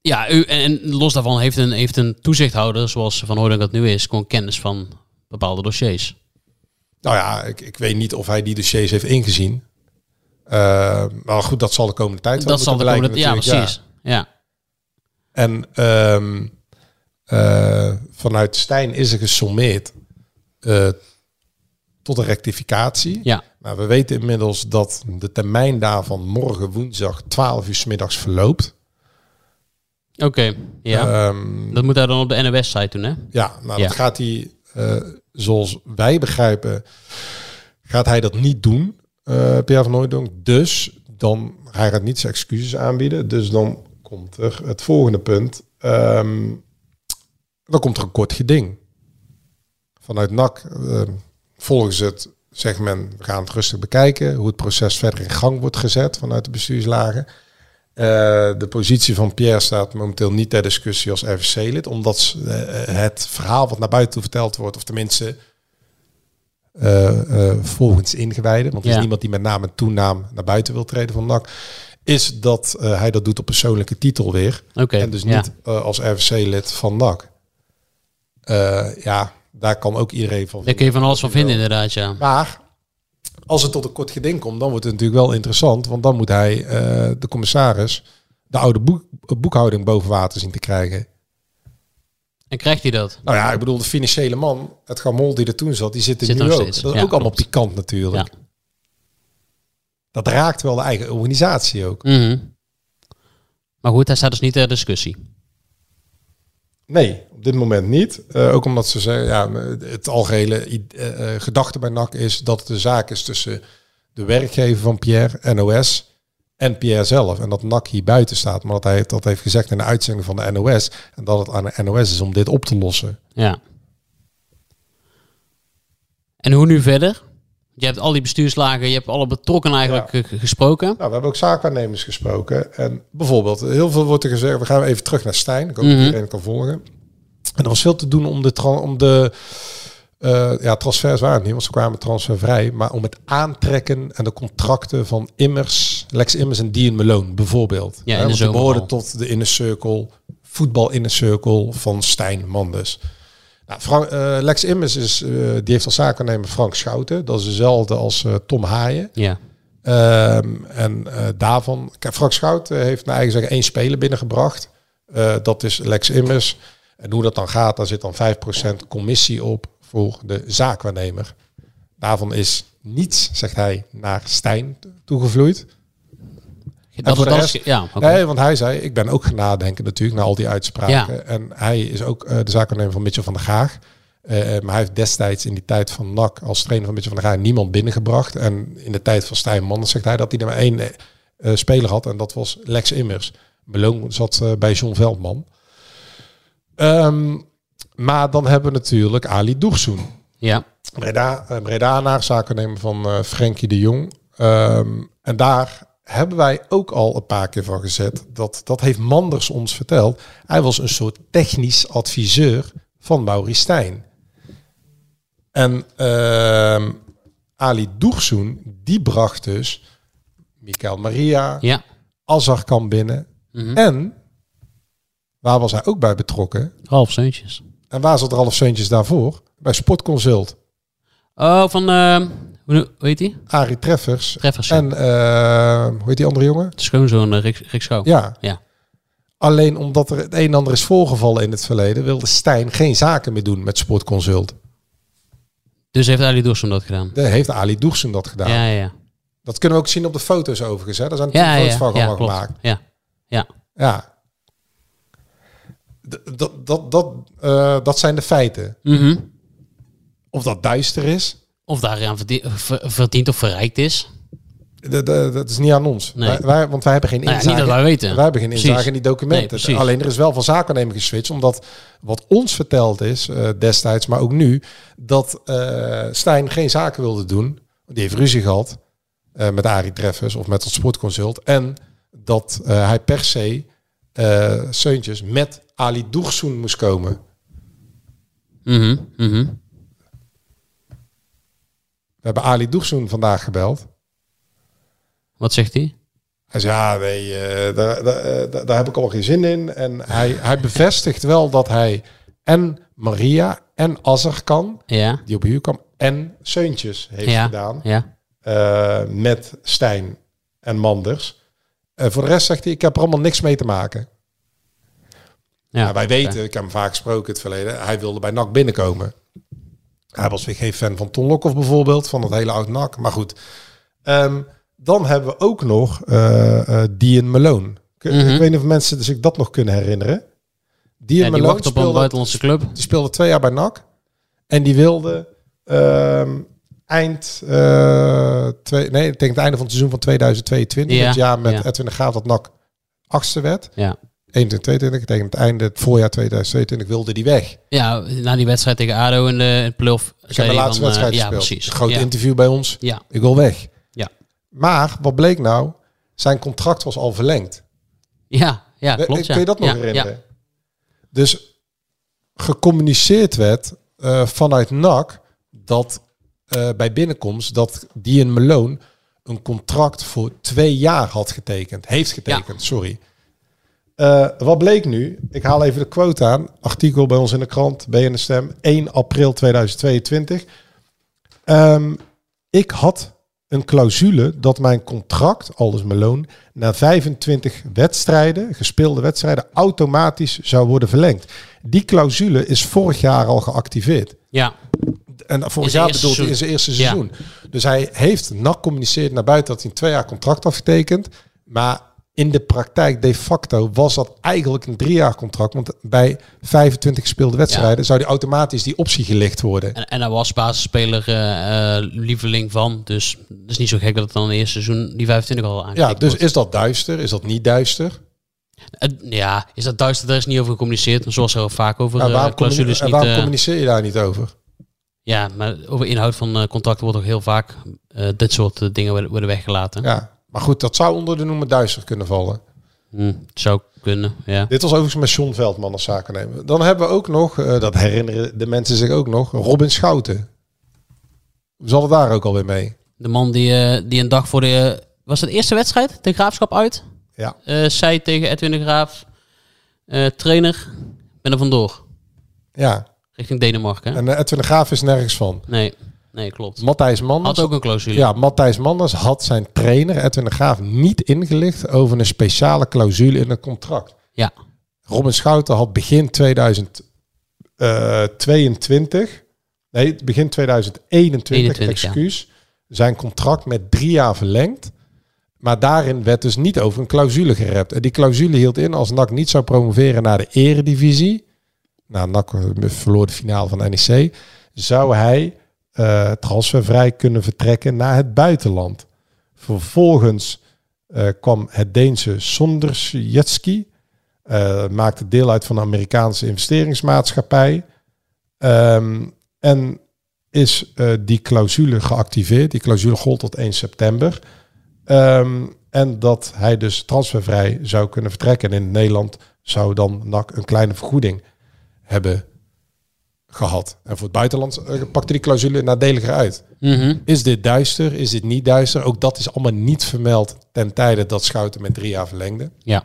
Ja, u, en, en los daarvan heeft een, heeft een toezichthouder, zoals Van Hooydonk dat nu is, gewoon kennis van bepaalde dossiers. Nou ja, ik, ik weet niet of hij die dossiers heeft ingezien. Eh, maar goed, dat zal de komende tijd wel Dat zal de komende... Ja, precies. Ja. En ehm, eh, vanuit Stijn is er gesommeerd eh, tot een rectificatie. Ja. Maar we weten inmiddels dat de termijn daarvan morgen woensdag 12 uur 's middags verloopt. Oké, ja. Ehm, dat moet hij dan op de NOS-site doen, hè? Ja, nou Ja. dat gaat hij, zoals wij begrijpen, gaat hij dat niet doen, eh Pierre van Hooijdonk. Dus dan, hij gaat niet zijn excuses aanbieden. Dus dan komt er het volgende punt. Ehm, dan komt er een kort geding. Vanuit NAC eh, volgen ze het, zegt men, we gaan het rustig bekijken. Hoe het proces verder in gang wordt gezet vanuit de bestuurslagen. Eh, de positie van Pierre staat momenteel niet ter discussie als RVC-lid, omdat ze, eh, het verhaal wat naar buiten toe verteld wordt, of tenminste eh, eh, volgens ingewijden, want er Ja. is niemand die met naam en toenaam naar buiten wil treden van NAC, is dat eh, hij dat doet op persoonlijke titel weer. En dus niet eh, als RVC-lid van NAC. Eh, ja, daar kan ook iedereen van Daar kun je van alles van vinden, inderdaad, ja. maar als het tot een kort geding komt, dan wordt het natuurlijk wel interessant. Want dan moet hij, eh, de commissaris, de oude boek, boekhouding boven water zien te krijgen. En krijgt hij dat? Nou ja, ik bedoel, de financiële man, het gamol die er toen zat, die zit er Zit nu ook. steeds. Dat is Ja, ook allemaal pikant natuurlijk. Dat raakt wel de eigen organisatie ook. Mhm. Maar goed, hij staat dus niet ter discussie. Nee, op dit moment niet. Eh, ook omdat ze zeggen, ja, het algehele eh, eh, gedachte bij NAC is dat het een zaak is tussen de werkgever van Pierre, NOS, en Pierre zelf. En dat NAC hier buiten staat. Maar dat hij dat heeft gezegd in de uitzending van de NOS. En dat het aan de NOS is om dit op te lossen. Ja. En hoe nu verder? Je hebt al die bestuurslagen, je hebt alle betrokkenen eigenlijk gesproken. Nou, we hebben ook zaakwaarnemers gesproken. En bijvoorbeeld, heel veel wordt er gezegd, we gaan even terug naar Stijn. Ik hoop dat Mhm. iedereen kan volgen. En er was veel te doen om de, om de eh, ja, transfers waren het niet, want ze kwamen transfervrij. Maar om het aantrekken en de contracten van Immers, Lex Immers en Dean Malone bijvoorbeeld. Ja, Hè, want die zomer behoorden tot de inner circle, voetbal inner circle van Stijn Manders. Nou, Frank, eh, Lex Immers is, eh, die heeft als zaakwaarnemer Frank Schouten. Dat is dezelfde als eh, Tom Haaien. Ja. Ehm, en daarvan, Frank Schout eh, heeft naar eigen zeggen één speler binnengebracht. Dat is Lex Immers. En hoe dat dan gaat, daar zit dan 5% commissie op voor de zaakwaarnemer. Daarvan is niets, zegt hij, naar Stijn toegevloeid. Dat alles- ja. Nee, want hij zei, ik ben ook gaan nadenken natuurlijk naar al die uitspraken. En hij is ook eh, de zaakwaarnemer van Mitchell van der Gaag. Eh, maar hij heeft destijds in die tijd van NAC als trainer van Mitchell van der Gaag niemand binnengebracht. En in de tijd van Stijn Manders zegt hij dat hij er maar één eh, speler had. En dat was Lex Immers. Meloon zat eh, bij John Veldman. Ehm, maar dan hebben we natuurlijk Ali Doegsoen. Ja. Breda, eh, Bredanaar, zakennemer van eh Frenkie de Jong. Ehm, en daar hebben wij ook al een paar keer van gezet. Dat, dat heeft Manders ons verteld. Hij was een soort technisch adviseur van Maurice Stijn. En ehm, Ali Doegsoen, die bracht dus Mikael Maria, Ja. Azarkan binnen. Mhm. En waar was hij ook bij betrokken? Ralf Seuntjes. En waar zat Ralf Seuntjes daarvoor? Bij Sportconsult. Oh, van, eh, hoe, heet die? Arie Treffers. Treffers, ja. En eh, hoe heet die andere jongen? De schoonzoon uh, Rick, Rick Schouw. Ja. ja. Alleen omdat er het een en ander is voorgevallen in het verleden, wilde Stijn geen zaken meer doen met Sportconsult. Dus heeft Ali Dorsum dat gedaan? Daar heeft Ali Doegsen dat gedaan. Ja, ja. Dat kunnen we ook zien op de foto's overigens. Hè? Daar zijn Ja, natuurlijk ja, foto's van ja, klopt. gemaakt. Ja, ja. Ja. Dat, dat, dat, eh, dat zijn de feiten. Mhm. Of dat duister is, Of daaraan verdient, ver- verdient of verrijkt is. dat, dat, dat is niet aan ons. Nee. Wij, wij- want wij hebben geen Nou inzage. niet dat wij weten. Wij hebben geen Precies. inzage in die documenten. Nee. Alleen er is wel van zakennemer geswitcht. Omdat wat ons verteld is eh, destijds, maar ook nu, dat eh Stijn geen zaken wilde doen. Die heeft ruzie gehad eh, met Arie Treffers of met het sportconsult. En dat eh, hij per se eh Seuntjes met Ali Doegsoen moest komen. Mhm. We hebben Ali Doegsoen vandaag gebeld. Wat zegt hij? Hij zei, ja, nee, eh, daar, daar, eh, daar, daar heb ik al geen zin in. En hij, hij bevestigt wel dat hij en Maria en Azar kan, Ja. die op huur kwam, en Seuntjes heeft Ja, gedaan. ja. eh, met Stijn en Manders. Eh, voor de rest zegt hij, ik heb er allemaal niks mee te maken. Ja, wij weten, ik heb hem vaak gesproken in het verleden, hij wilde bij NAC binnenkomen. Hij was weer geen fan van Ton Lokhoff bijvoorbeeld, van het hele oud NAC. Maar goed, Ehm, dan hebben we ook nog eh eh Dian Malone. Ik, Mhm. ik weet niet of mensen zich dat nog kunnen herinneren. Dian Ja, die wacht op een speelde, buitenlandse club. die speelde twee jaar bij NAC. En die wilde ehm, eind, eh, twee, nee, ik denk het einde van het seizoen van 2022, Ja, het jaar met ja. Edwin de Graaf dat NAC achtste werd. Ja. 21, 22, tegen het einde, het voorjaar 2022, wilde die weg. Ja, na die wedstrijd tegen ADO in de in play-off. Ik heb de laatste van, eh, wedstrijd Ja, gespeeld. precies. Een groot ja. interview bij ons. Ja. Ik wil weg. Ja. Maar wat bleek nou? Zijn contract was al verlengd. Ja, ja, We- klopt. Kun ja. je dat nog Ja, herinneren? ja. Dus gecommuniceerd werd eh, vanuit NAC dat eh, bij binnenkomst dat Dian Malone een contract voor twee jaar had getekend. Heeft getekend, sorry. Eh, wat bleek nu? Ik haal even de quote aan. Artikel bij ons in de krant, BN de Stem, 1 april 2022. Ehm, ik had een clausule dat mijn contract, aldus Malone, na 25 wedstrijden, gespeelde wedstrijden, automatisch zou worden verlengd. Die clausule is vorig jaar al geactiveerd. Ja. En vorig jaar bedoelt hij in zijn eerste seizoen. Dus hij heeft NAC communiceerd naar buiten dat hij een twee jaar contract had getekend. Maar in de praktijk de facto was dat eigenlijk een drie jaar contract. Want bij 25 gespeelde wedstrijden zou die automatisch die optie gelicht worden. En, en hij was basisspeler eh, eh, lieveling van. Dus het is niet zo gek dat het dan in het eerste seizoen die 25 al aangetikt Ja, dus wordt. is dat duister? Is dat niet duister? Ja, is dat duister? Daar is niet over gecommuniceerd. Zoals er vaak over Ja, eh, waarom clausules communi- en niet... waarom eh, communiceer je daar niet over? ja, maar over inhoud van contracten wordt ook heel vaak dit soort dingen worden weggelaten. Ja, maar goed, dat zou onder de noemer duister kunnen vallen. Het zou kunnen, ja. Dit was overigens met John Veldman als zakennemer. Dan hebben we ook nog, eh, dat herinneren de mensen zich ook nog, Robin Schouten. We zal het daar ook alweer mee. De man die, eh, die een dag voor de... was het de eerste wedstrijd? De Graafschap uit? Ja. Eh, zei tegen Edwin de Graaf... trainer, ben er vandoor. Ja, Richting Denemarken. en Edwin de Graaf is nergens van. Nee, nee, klopt. Matthijs Manders, Had ook een clausule. ja, Matthijs Manders had zijn trainer Edwin de Graaf niet ingelicht over een speciale clausule in het contract. Ja. Robin Schouten had begin 2022, nee, begin 2021, 21, ja. excuus, zijn contract met drie jaar verlengd. Maar daarin werd dus niet over een clausule gerept. En die clausule hield in als NAC niet zou promoveren naar de eredivisie. Nou, NAC eh, verloor de finale van NEC. Zou hij eh, transfervrij kunnen vertrekken naar het buitenland. Vervolgens eh, kwam het Deense Sondersjetski. eh maakte deel uit van de Amerikaanse investeringsmaatschappij. Ehm, en is die clausule geactiveerd. Die clausule gold tot 1 september. Ehm, en dat hij dus transfervrij zou kunnen vertrekken. En in Nederland zou dan een kleine vergoeding hebben gehad. En voor het buitenland eh, pakte die clausule nadeliger uit. Mhm. Is dit duister? Is dit niet duister? Ook dat is allemaal niet vermeld ten tijde dat Schouten met drie jaar verlengde. Ja.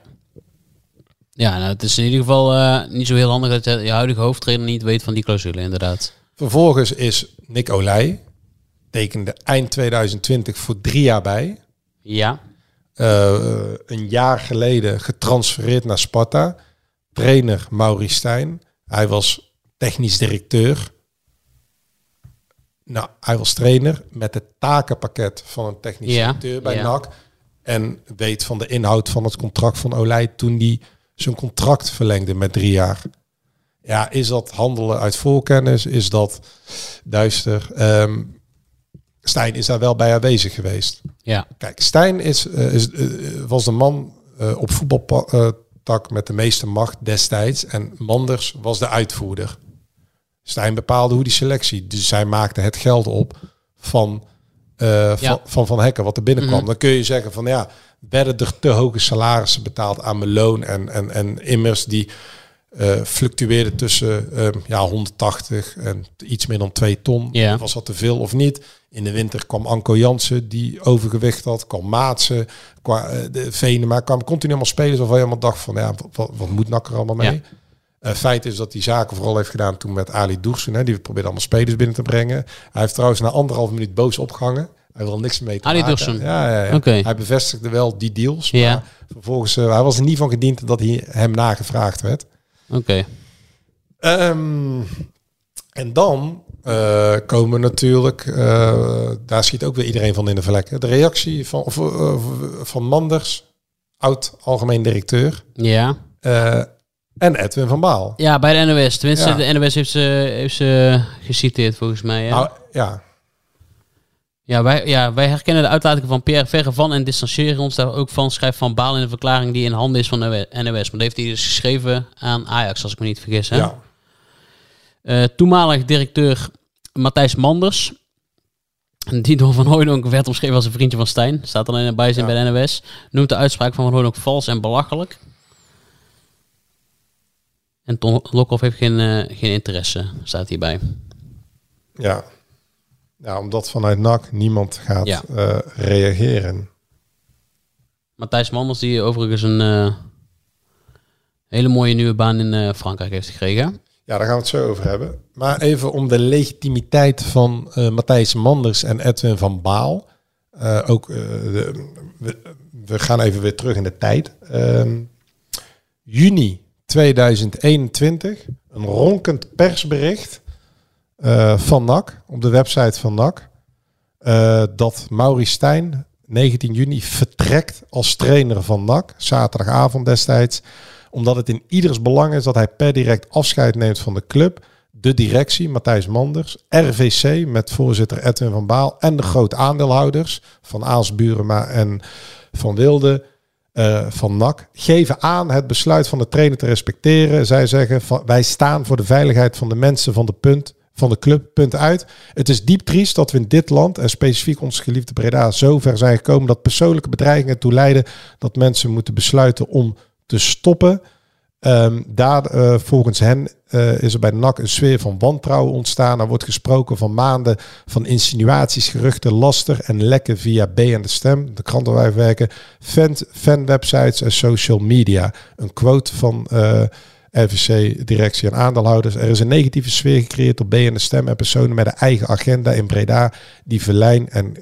Ja, nou, het is in ieder geval eh, niet zo heel handig dat je, je huidige hoofdtrainer niet weet van die clausule, inderdaad. Vervolgens is Nick Olij, tekende eind 2020 voor drie jaar bij. Ja. Eh, een jaar geleden getransfereerd naar Sparta. Trainer Maurice Stijn. Hij was technisch directeur. Nou, hij was trainer met het takenpakket van een technisch Ja, directeur bij ja. NAC. En weet van de inhoud van het contract van Olij toen die zijn contract verlengde met drie jaar. Ja, is dat handelen uit voorkennis? Is dat duister? Ehm Stijn is daar wel bij aanwezig geweest. Ja. Kijk, Stijn is, eh, is, eh, was de man eh, op voetbaltak met de meeste macht destijds. En Manders was de uitvoerder. Stijn bepaalde hoe die selectie. Dus zij maakte het geld op van eh, van, van Van Hekken, wat er binnenkwam. Mhm. Dan kun je zeggen van ja, werden er te hoge salarissen betaald aan Meloon en, en, en Immers die eh, fluctueerde tussen ehm, ja, 180 en iets meer dan 2 ton. Was dat te veel of niet? In de winter kwam Anko Jansen, die overgewicht had. Kwam Maatsen, qua eh, de Venema. kwamen continu allemaal spelers waarvan je helemaal dacht van... Ja, wat, wat moet Nakker allemaal mee? Ja. Eh, feit is dat hij zaken vooral heeft gedaan toen met Ali Doersen. Hè, die probeerde allemaal spelers binnen te brengen. Hij heeft trouwens na anderhalf minuut boos opgehangen. Hij wil niks mee te Ali maken. Doersen. Ja, ja, ja. Oké. Hij bevestigde wel die deals. Maar Ja. vervolgens, uh, hij was er niet van gediend dat hij hem nagevraagd werd. Oké. Um, en dan uh, komen natuurlijk, uh, daar schiet ook weer iedereen van in de vlekken. De reactie van, of, uh, van Manders, oud algemeen directeur. Ja. En Edwin van Baal. Ja, bij de NOS. Tenminste, ja. de NOS heeft ze, heeft ze geciteerd volgens mij. Ja. Nou, ja. Ja wij, ja, wij herkennen de uitlatingen van Pierre Verre van en distancieren ons daar ook van. Schrijft Van Baal in de verklaring die in handen is van de NOS. Maar dat heeft hij dus geschreven aan Ajax, als ik me niet vergis. Hè? Ja. Uh, toenmalig directeur Matthijs Manders. Die door Van Hooydonk werd omschreven als een vriendje van Stijn. Staat alleen bij zijn ja. bij de NOS. Noemt de uitspraak van Van Hooydonk vals en belachelijk. En Ton Lokhoff heeft geen, uh, geen interesse, staat hierbij. Ja. ja, omdat vanuit NAC niemand gaat ja. uh, reageren. Matthijs Manders, die overigens een hele mooie nieuwe baan in Frankrijk heeft gekregen. Ja, daar gaan we het zo over hebben. Maar even om de legitimiteit van Matthijs Manders en Edwin van Baal. Ook, de, we, we, gaan even weer terug in de tijd. juni 2021, een ronkend persbericht van NAC op de website van NAC. dat Maurice Stijn 19 juni vertrekt als trainer van NAC, zaterdagavond destijds omdat het in ieders belang is dat hij per direct afscheid neemt van de club. De directie, Matthijs Manders, RVC met voorzitter Edwin van Baal en de groot aandeelhouders van Aals Burema en Van Wilde uh, van NAC geven aan het besluit van de trainer te respecteren. Zij zeggen van, wij staan voor de veiligheid van de mensen van de punt van de club, punt uit. Het is diep triest dat we in dit land en specifiek ons geliefde Breda zo ver zijn gekomen dat persoonlijke bedreigingen ertoe leiden dat mensen moeten besluiten om te stoppen. Um, daar, uh, volgens hen uh, is er bij de NAC een sfeer van wantrouwen ontstaan. Er wordt gesproken van maanden van insinuaties, geruchten, laster en lekken via B en de Stem, de krant waar wij werken, fan, fanwebsites en social media. Een quote van uh, RVC-directie en aandeelhouders. Er is een negatieve sfeer gecreëerd op B en de Stem en personen met een eigen agenda in Breda die verlijn en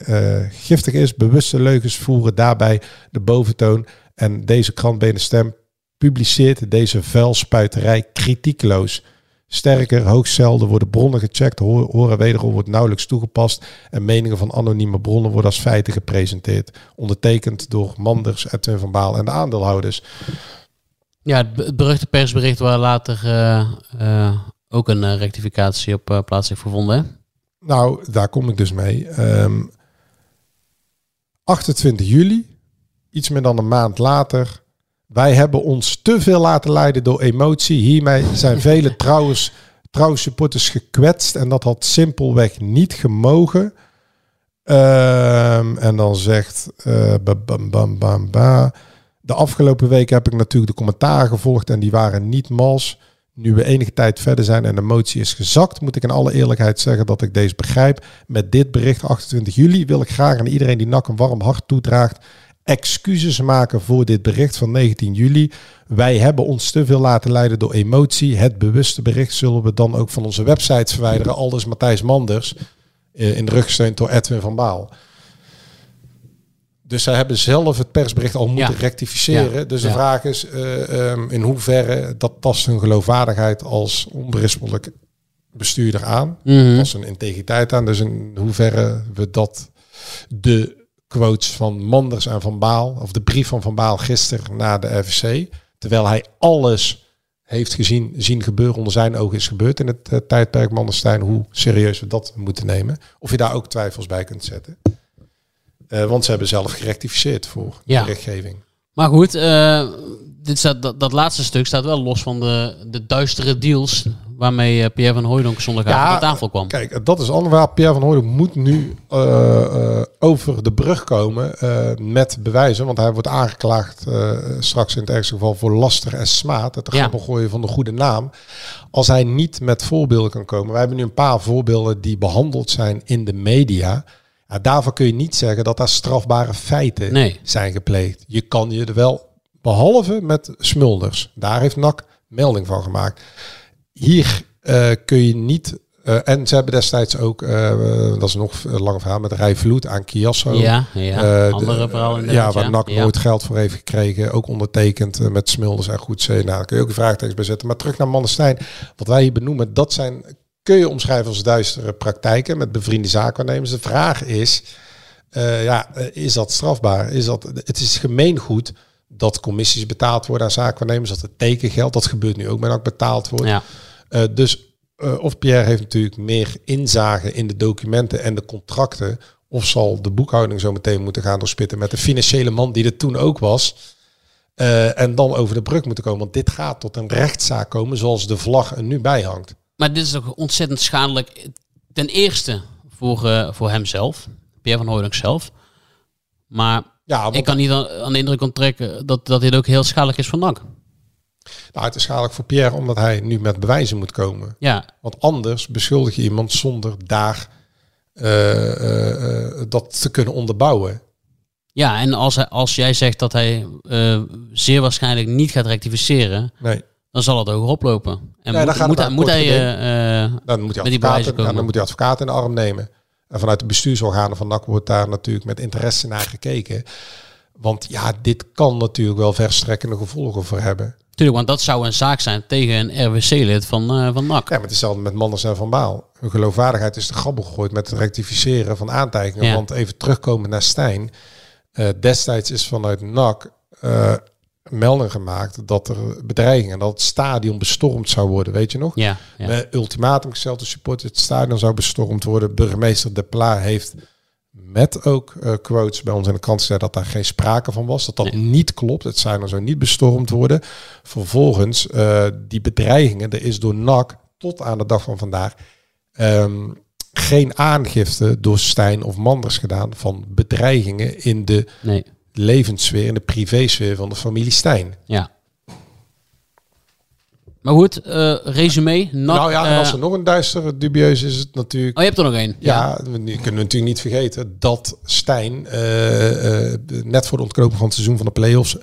giftig is. Bewuste leugens voeren daarbij de boventoon. En deze krant Benen Stem publiceert deze vuilspuiterij kritiekloos. Sterker, hoogst zelden worden bronnen gecheckt, horen wederom wordt nauwelijks toegepast en meningen van anonieme bronnen worden als feiten gepresenteerd. Ondertekend door Manders, Edwin van Baal en de aandeelhouders. Ja, het beruchte persbericht waar later uh, uh, ook een uh, rectificatie op plaats heeft gevonden. Nou, daar kom ik dus mee. Um, 28 juli iets meer dan een maand later. Wij hebben ons te veel laten leiden door emotie. Hiermee zijn vele trouwens, trouwsupporters gekwetst. En dat had simpelweg niet gemogen. Um, en dan zegt... Uh, bam, bam, bam, bam. De afgelopen week heb ik natuurlijk de commentaren gevolgd. En die waren niet mals. Nu we enige tijd verder zijn en de motie is gezakt, moet ik in alle eerlijkheid zeggen dat ik deze begrijp. Met dit bericht 28 juli wil ik graag aan iedereen die NAC een warm hart toedraagt excuses maken voor dit bericht van 19 juli. Wij hebben ons te veel laten leiden door emotie. Het bewuste bericht zullen we dan ook van onze websites verwijderen. Aldus Matthijs Manders, uh, in de rug gesteund door Edwin van Baal. Dus zij hebben zelf het persbericht al moeten Ja. rectificeren. Ja. Dus de Ja. vraag is eh, ehm, in hoeverre dat tast hun geloofwaardigheid als onberispelijk bestuurder aan. Mhm. Als een integriteit aan. Dus in hoeverre we dat de quotes van Manders en Van Baal, of de brief van Van Baal gisteren na de RVC, terwijl hij alles heeft gezien, zien gebeuren onder zijn ogen is gebeurd in het eh, tijdperk Manderstein, hoe serieus we dat moeten nemen. Of je daar ook twijfels bij kunt zetten. Eh, want ze hebben zelf gerectificeerd voor Ja. de berichtgeving. Maar goed, eh, dit staat, dat, dat laatste stuk staat wel los van de, de duistere deals waarmee eh, Pierre van Hooijdonk zondagavond aan tafel kwam. Kijk, dat is ander waar. Pierre van Hooydonk moet nu eh, over de brug komen met bewijzen. Want hij wordt aangeklaagd straks in het ergste geval voor laster en smaad. Het Ja. gooien van de goede naam. Als hij niet met voorbeelden kan komen. Wij hebben nu een paar voorbeelden die behandeld zijn in de media. Daarvoor kun je niet zeggen dat daar strafbare feiten Nee. zijn gepleegd. Je kan je er wel, behalve met Smulders. Daar heeft NAC melding van gemaakt. Hier eh, kun je niet. eh, en ze hebben destijds ook, eh, dat is nog een lang verhaal, met Rij Vloed aan Kiasso. Ja, ja. Andere de- verhaal Ja, waar. NAC Ja. nooit geld voor heeft gekregen. Ook ondertekend met Smulders en Goedzee. Nou, daar kun je ook een vraagtekst bij zetten. Maar terug naar Mannestein. Wat wij hier benoemen, dat zijn, kun je omschrijven als duistere praktijken met bevriende zaakwaarnemers. De vraag is, eh, ja, is dat strafbaar? Is dat, het is gemeengoed dat commissies betaald worden aan zaakwaarnemers. Dat het tekengeld, dat gebeurt nu ook met NAC betaald wordt. Ja. Eh, dus eh, of Pierre heeft natuurlijk meer inzage in de documenten en de contracten. Of zal de boekhouding zo meteen moeten gaan doorspitten met de financiële man die er toen ook was. En dan over de brug moeten komen. Want dit gaat tot een rechtszaak komen zoals de vlag er nu bij hangt. Maar dit is toch ontzettend schadelijk. Ten eerste voor, eh, voor hemzelf, Pierre van Hooydonk zelf. Maar Ja, ik kan niet aan, aan de indruk onttrekken dat, dat dit ook heel schadelijk is voor NAC. Nou, het is schadelijk voor Pierre omdat hij nu met bewijzen moet komen. Ja, Want anders beschuldig je iemand zonder daar eh, eh, dat te kunnen onderbouwen. ja en als, hij, als jij zegt dat hij zeer waarschijnlijk niet gaat rectificeren, Nee. Dan zal het hoger oplopen. En Nee, dan moet, hij, moet hij Dan moet hij advocaat, dan moet hij advocaat in de arm nemen. En vanuit de bestuursorganen van NAC wordt daar natuurlijk met interesse naar gekeken. Want ja, dit kan natuurlijk wel verstrekkende gevolgen voor hebben. Tuurlijk, want dat zou een zaak zijn tegen een RWC-lid van, eh van NAC. Ja, maar het is hetzelfde met Manders en Van Baal. Hun geloofwaardigheid is de grabbel gegooid met het rectificeren van aantijgingen. Ja. Want even terugkomen naar Stijn. Eh, destijds is vanuit NAC eh, melding gemaakt dat er bedreigingen, dat het stadion bestormd zou worden, weet je nog? Ja, ja. Met ultimatum gesteld de supporters, het stadion zou bestormd worden. Burgemeester De Pla heeft met ook eh, quotes bij ons in de krant gezegd dat daar geen sprake van was. Dat dat niet klopt. Het stadion zou niet bestormd worden. Vervolgens, eh, die bedreigingen, er is door NAC tot aan de dag van vandaag ehm, geen aangifte door Stijn of Manders gedaan van bedreigingen in de Nee, levenssfeer, in de privésfeer van de familie Stijn. ja. Maar goed, eh resume. Nou ja, en als eh, er nog een duistere dubieus is het natuurlijk Oh, je hebt er nog één. Ja, we nu kunnen we natuurlijk niet vergeten dat Stijn eh, net voor de ontknoping van het seizoen van de play-offs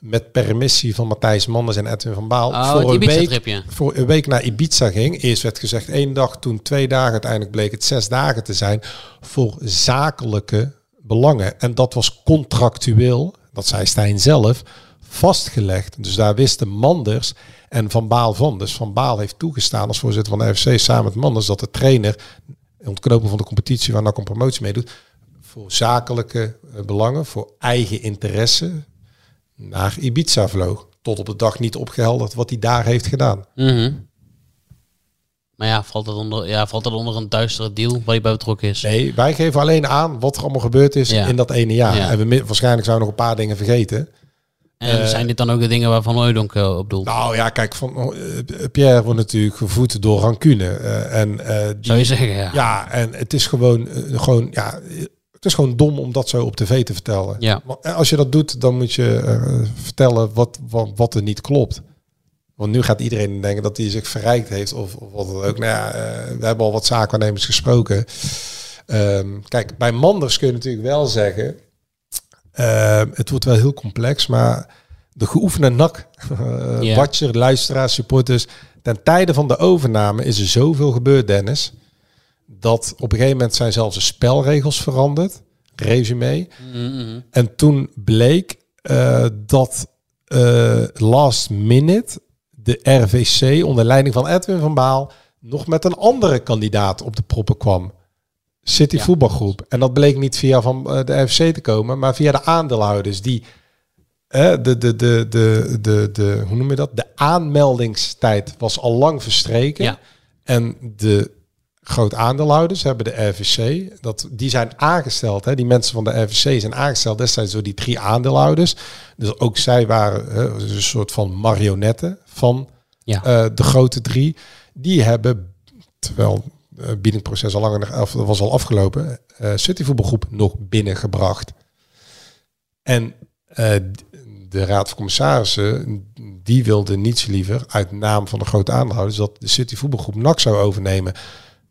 met permissie van Matthijs Manders en Edwin van Baal Oh, voor, een week, voor een week naar Ibiza ging. Eerst werd gezegd één dag, toen twee dagen. Uiteindelijk bleek het zes dagen te zijn voor zakelijke belangen. En dat was contractueel, dat zei Stijn zelf, vastgelegd. Dus daar wisten Manders en Van Baal van. Dus Van Baal heeft toegestaan als voorzitter van de FC samen met Manders dat de trainer ontknopen van de competitie waar NAC een promotie mee doet, voor zakelijke eh, belangen, voor eigen interesse, naar Ibiza vloog. Tot op de dag niet opgehelderd wat hij daar heeft gedaan. Mhm. Maar ja, valt dat onder, ja, valt dat onder een duistere deal waar hij bij betrokken is? Nee, wij geven alleen aan wat er allemaal gebeurd is Ja. in dat ene jaar. Ja. En we, waarschijnlijk zijn we nog een paar dingen vergeten. En Eh, zijn dit dan ook de dingen waarvan Hooydonk eh, op doelt? Nou ja, kijk, van, eh, Pierre wordt natuurlijk gevoed door rancune. en, die- Zou je zeggen, ja. Ja, en het is gewoon, gewoon, ja, het is gewoon dom om dat zo op tv te vertellen. Ja. Want als je dat doet, dan moet je vertellen wat, wat, wat er niet klopt. Want nu gaat iedereen denken dat hij zich verrijkt heeft of, of wat dan ook. Nou ja, eh, we hebben al wat zaakwaarnemers gesproken. Ehm, kijk, bij Manders kun je natuurlijk wel zeggen... ehm, het wordt wel heel complex, maar de geoefende nak, eh watcher, luisteraars, supporters... ten tijde van de overname is er zoveel gebeurd, Dennis... dat op een gegeven moment zijn zelfs de spelregels veranderd. Resume. Mhm. En toen bleek eh, dat eh, last minute de RVC onder leiding van Edwin van Baal nog met een andere kandidaat op de proppen kwam. City Ja. voetbalgroep. En dat bleek niet via van eh, de RVC te komen, maar via de aandeelhouders die eh, de, de, de, de, de, de, hoe noem je dat? De aanmeldingstijd was al lang verstreken. Ja. En de groot aandeelhouders hebben de RVC, dat, die zijn aangesteld. Hè, die mensen van de RVC zijn aangesteld destijds door die drie aandeelhouders. Dus ook zij waren hè, een soort van marionetten van Ja. eh, de grote drie. Die hebben, terwijl het biedingproces al langer of was al afgelopen, eh City voetbalgroep nog binnengebracht. En eh, de Raad van Commissarissen, die wilde niets liever uit naam van de grote aandeelhouders dat de City voetbalgroep NAC zou overnemen.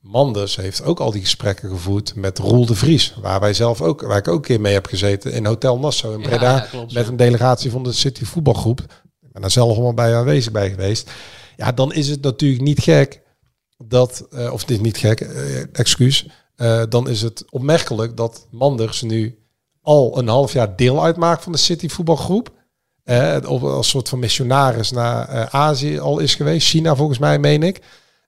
Manders heeft ook al die gesprekken gevoerd met Roel de Vries, waar wij zelf ook, waar ik ook een keer mee heb gezeten in Hotel Nassau in Breda, ja, klopt, met een delegatie van de City voetbalgroep. Ik ben daar zelf allemaal bij aanwezig bij geweest. Ja, dan is het natuurlijk niet gek dat, eh, of het is niet gek, eh, excuus, eh, dan is het opmerkelijk dat Manders nu al een half jaar deel uitmaakt van de City voetbalgroep. Op als soort van missionaris naar Azië al is geweest. China volgens mij, meen ik.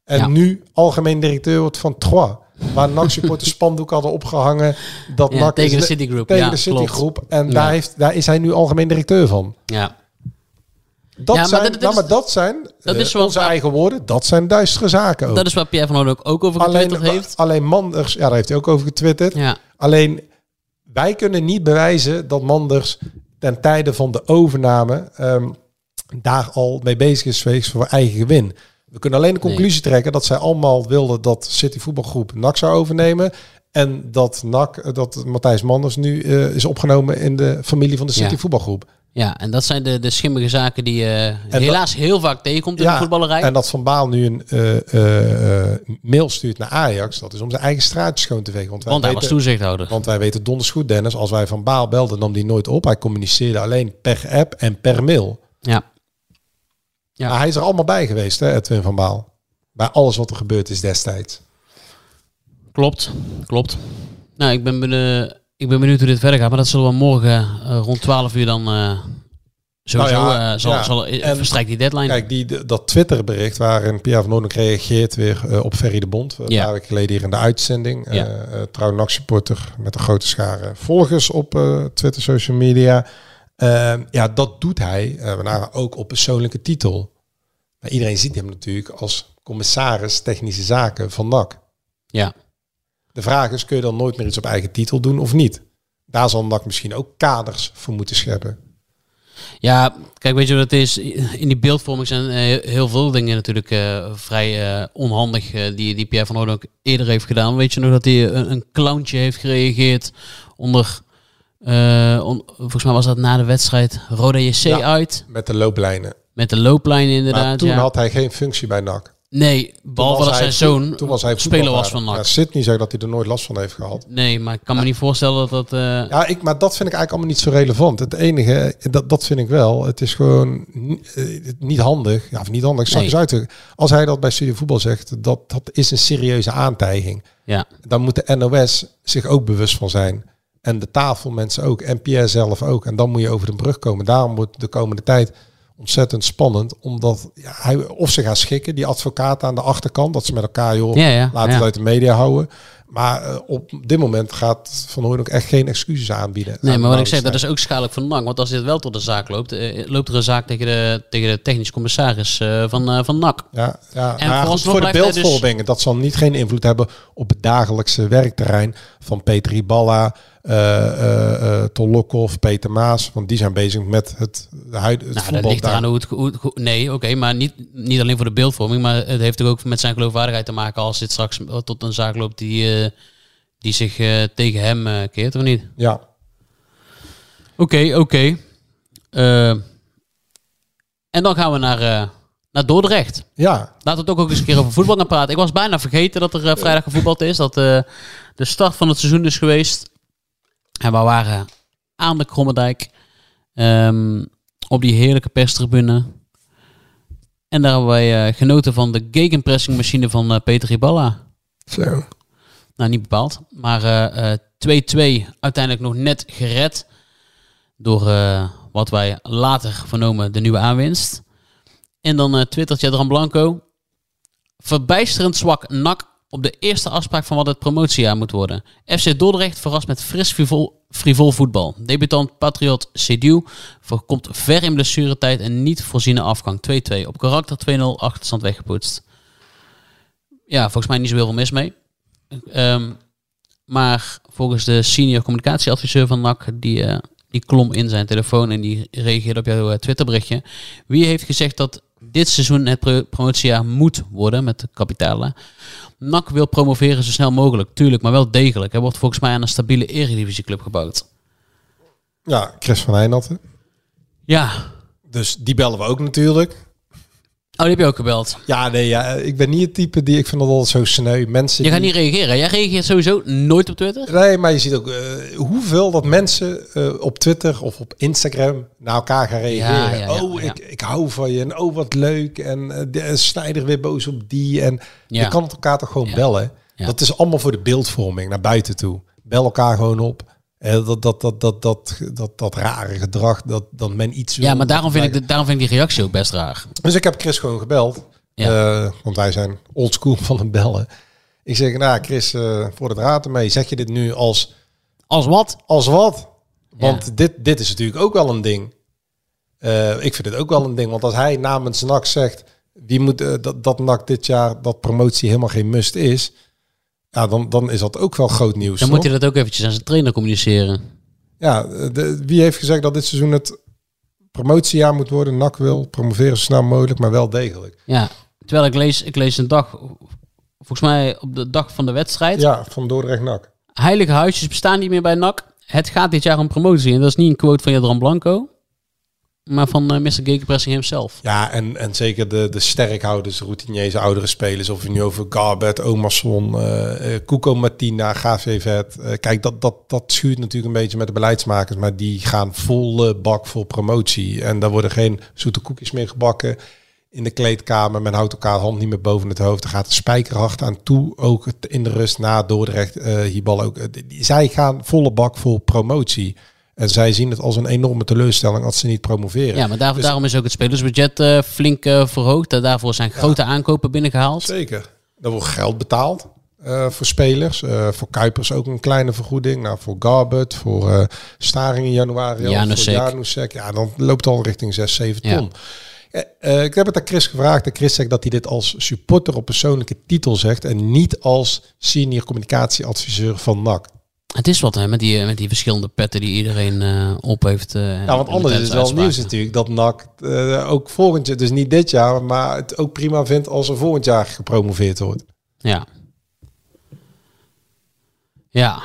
En Ja. nu algemeen directeur wordt van Trois. Waar NAC supporters spandoek hadden opgehangen. Dat Ja, NAC tegen de Citigroup. Tegen Ja, de Citigroup. klopt. En daar, heeft, daar is hij nu algemeen directeur van. Ja. Dat Ja, maar zijn, dat- nou, maar dat zijn dat eh, is wel onze eigen woorden. Dat zijn duistere zaken ook. Dat is waar Pierre van Hoorn ook, ook over getwitterd alleen, heeft. alleen Manders, ja, daar heeft hij ook over getwitterd. Ja. Alleen wij kunnen niet bewijzen dat Manders ten tijde van de overname ehm, daar al mee bezig is geweest voor eigen gewin. We kunnen alleen de conclusie trekken dat zij allemaal wilden dat City voetbalgroep NAC zou overnemen. En dat NAC, eh, dat Matthijs Manders nu eh, is opgenomen in de familie van de City Ja. voetbalgroep. Ja, en dat zijn de, de schimmige zaken die je helaas heel vaak tegenkomt in de voetballerij. En dat Van Baal nu een eh, eh, eh, mail stuurt naar Ajax, dat is om zijn eigen straatje schoon te vegen. Want, wij Want hij was toezichthouder. Want wij weten donders goed, Dennis, als wij Van Baal belden, nam die nooit op. Hij communiceerde alleen per app en per mail. Ja. Ja. Maar hij is er allemaal bij geweest, hè, Edwin Van Baal. Bij alles wat er gebeurd is destijds. Klopt, klopt. Nou, ik ben, benieuwd, ik ben benieuwd hoe dit verder gaat. Maar dat zullen we morgen eh, rond 12 uur dan eh sowieso Nou ja, eh, zal, ja. zal, En verstrijkt die deadline. Kijk, die, dat Twitterbericht waarin Pierre van Noordelijk reageert weer op Ferry de Bond. Een paar weken geleden hier in de uitzending. Ja. Trouw NAC supporter met een grote schare volgers op Twitter, social media. Eh, ja, dat doet hij. waarna ook op persoonlijke titel. Maar iedereen ziet hem natuurlijk als commissaris technische zaken van NAC. Ja. De vraag is, kun je dan nooit meer iets op eigen titel doen of niet? Daar zal NAC misschien ook kaders voor moeten scheppen. Ja, kijk, weet je wat het is? In die beeldvorming zijn eh, heel veel dingen natuurlijk eh, vrij onhandig. die, die Pierre van Hoorn ook eerder heeft gedaan. Weet je nog dat hij een, een clowntje heeft gereageerd onder... eh, on- volgens mij was dat na de wedstrijd Roda JC Ja, uit. Met de looplijnen. Met de looplijnen inderdaad. Maar toen ja. had hij geen functie bij NAC. Nee, behalve dat zijn zoon toen was hij speler was van NAC. Ja, Sidney zei dat hij er nooit last van heeft gehad. Nee, maar ik kan me niet voorstellen dat dat... eh, Ja, ik, maar dat vind ik eigenlijk allemaal niet zo relevant. Het enige, dat, dat vind ik wel. Het is gewoon eh, niet handig. Ja, of niet handig, zal Nee. uitdrukken. Als hij dat bij Studio Voetbal zegt, dat, dat is een serieuze aantijging. Ja. Dan moet de NOS zich ook bewust van zijn. En de tafelmensen ook. En Pierre zelf ook. En dan moet je over de brug komen. Daarom wordt de komende tijd ontzettend spannend. Omdat ja, hij, of ze gaan schikken, die advocaten aan de achterkant. Dat ze met elkaar, joh, Ja, ja, laten het uit de media houden. Maar eh, op dit moment gaat Van Hooyen ook echt geen excuses aanbieden. Nee, aan maar wat ik zeg, dat is ook schadelijk voor NAC. Want als dit wel tot de zaak loopt, eh, loopt er een zaak tegen de, tegen de technisch commissaris eh, van, van NAC. Ja, ja. En maar goed, vooralsnog voor de dus- beeldvorming, dat zal niet geen invloed hebben op het dagelijkse werkterrein van Peter Iballa, eh, Ton Lokhoff, Peter Maas, want die zijn bezig met het, huid, het Nou, dat voetbal ligt eraan hoe het... Hoe het hoe- nee, oké, maar niet, niet alleen voor de beeldvorming, maar het heeft er ook met zijn geloofwaardigheid te maken als dit straks tot een zaak loopt die, die zich tegen hem keert, of niet? Ja. Oké, oké. En dan gaan we naar, naar Dordrecht. Ja. Laten we het ook, ook eens een keer over voetbal gaan praten. Ik was bijna vergeten dat er vrijdag gevoetbald is. Dat de start van het seizoen is geweest. En we waren aan de Krommendijk. ehm, op die heerlijke perstribune. En daar hebben wij eh, genoten van de gegenpressing machine van eh, Peter Riballa. Zo. Nou, niet bepaald. Maar eh, eh, 2-2 uiteindelijk nog net gered. Door wat wij later vernomen de nieuwe aanwinst. En dan twittert Jadran Blanco. Verbijsterend zwak nak op de eerste afspraak van wat het promotiejaar moet worden. FC Dordrecht verrast met fris frivol, voetbal. Debutant Patriot Sediou voorkomt ver in blessuretijd en niet voorziene afgang. 2-2. Op karakter 2-0 achterstand weggepoetst. Ja, volgens mij niet zo heel veel mis mee. Ehm, maar volgens de senior communicatieadviseur van NAC, die, eh, die klom in zijn telefoon en die reageerde op jouw eh, Twitterberichtje. Wie heeft gezegd dat dit seizoen het pro- promotiejaar moet worden met de kapitalen. NAC wil promoveren zo snel mogelijk, tuurlijk, maar wel degelijk. Er wordt volgens mij aan een stabiele eredivisieclub gebouwd. Ja, Chris van Eijnatten. Ja. Dus die bellen we ook natuurlijk. Oh, die heb je ook gebeld. Ja, nee, ja, ik ben niet het type die... Ik vind dat altijd zo sneu. Mensen Je gaat die- niet reageren. Jij reageert sowieso nooit op Twitter? Nee, maar je ziet ook eh, hoeveel dat mensen eh, op Twitter of op Instagram naar elkaar gaan reageren. Ja, ja, ja, oh. Ik, ik hou van je. En oh, wat leuk. En eh, de Snijder weer boos op die. En je kan het elkaar toch gewoon bellen. Dat is allemaal voor de beeldvorming naar buiten toe. Bel elkaar gewoon op. Dat, dat, dat, dat, dat, dat, dat rare gedrag, dat, dat men iets. Ja, maar daarom vind, ik de, daarom vind ik die reactie ook best raar. Dus ik heb Chris gewoon gebeld. Eh, want wij zijn oldschool van het bellen. Ik zeg, nou Chris, eh, voor de draad ermee. Zeg je dit nu als... Als wat? Als wat? Want dit, dit is natuurlijk ook wel een ding. Eh, ik vind het ook wel een ding. Want als hij namens NAC zegt... Wie moet, dat, dat NAC dit jaar dat promotie helemaal geen must is... Ja, dan, dan is dat ook wel groot nieuws. Dan toch? moet hij dat ook eventjes aan zijn trainer communiceren. Ja, de, wie heeft gezegd dat dit seizoen het promotiejaar moet worden? NAC wil promoveren zo snel mogelijk, maar wel degelijk. Ja, terwijl ik lees, ik lees een dag, volgens mij op de dag van de wedstrijd. Ja, van Dordrecht NAC. Heilige huisjes bestaan niet meer bij NAC. Het gaat dit jaar om promotie. En dat is niet een quote van Jadran Blanco, maar van eh, Mr. Gegenpressing himself. Ja, en, en zeker de, de sterkhouders, de oudere spelers. Of je nu over Garbet, Omerson, eh eh, Cuco Martina, GV Vet. eh, kijk, dat, dat, dat schuurt natuurlijk een beetje met de beleidsmakers. Maar die gaan volle bak voor promotie. En daar worden geen zoete koekjes meer gebakken. In de kleedkamer, men houdt elkaar de hand niet meer boven het hoofd. Er gaat een spijkerhard aan toe, ook in de rust na Dordrecht. eh Hierbal ook. Zij gaan volle bak voor promotie. En zij zien het als een enorme teleurstelling als ze niet promoveren. Ja, maar daar, Dus- daarom is ook het spelersbudget eh, flink eh, verhoogd. Eh, Daarvoor zijn grote aankopen binnengehaald. Zeker. Er wordt geld betaald voor spelers. Voor Kuipers ook een kleine vergoeding. Nou, voor Garbet, voor Staring in januari. Janusek. Voor Janusek. Ja, dan loopt het al richting 6, 7 Ja. ton. Ik heb het aan Chris gevraagd. En Chris zegt dat hij dit als supporter op persoonlijke titel zegt. En niet als senior communicatieadviseur van NAC. Het is wat hè, met die, met die verschillende petten die iedereen eh, op heeft. eh, Ja, want anders de is het wel nieuws natuurlijk dat NAC eh, ook volgend jaar, dus niet dit jaar, maar het ook prima vindt als er volgend jaar gepromoveerd wordt. Ja. Ja,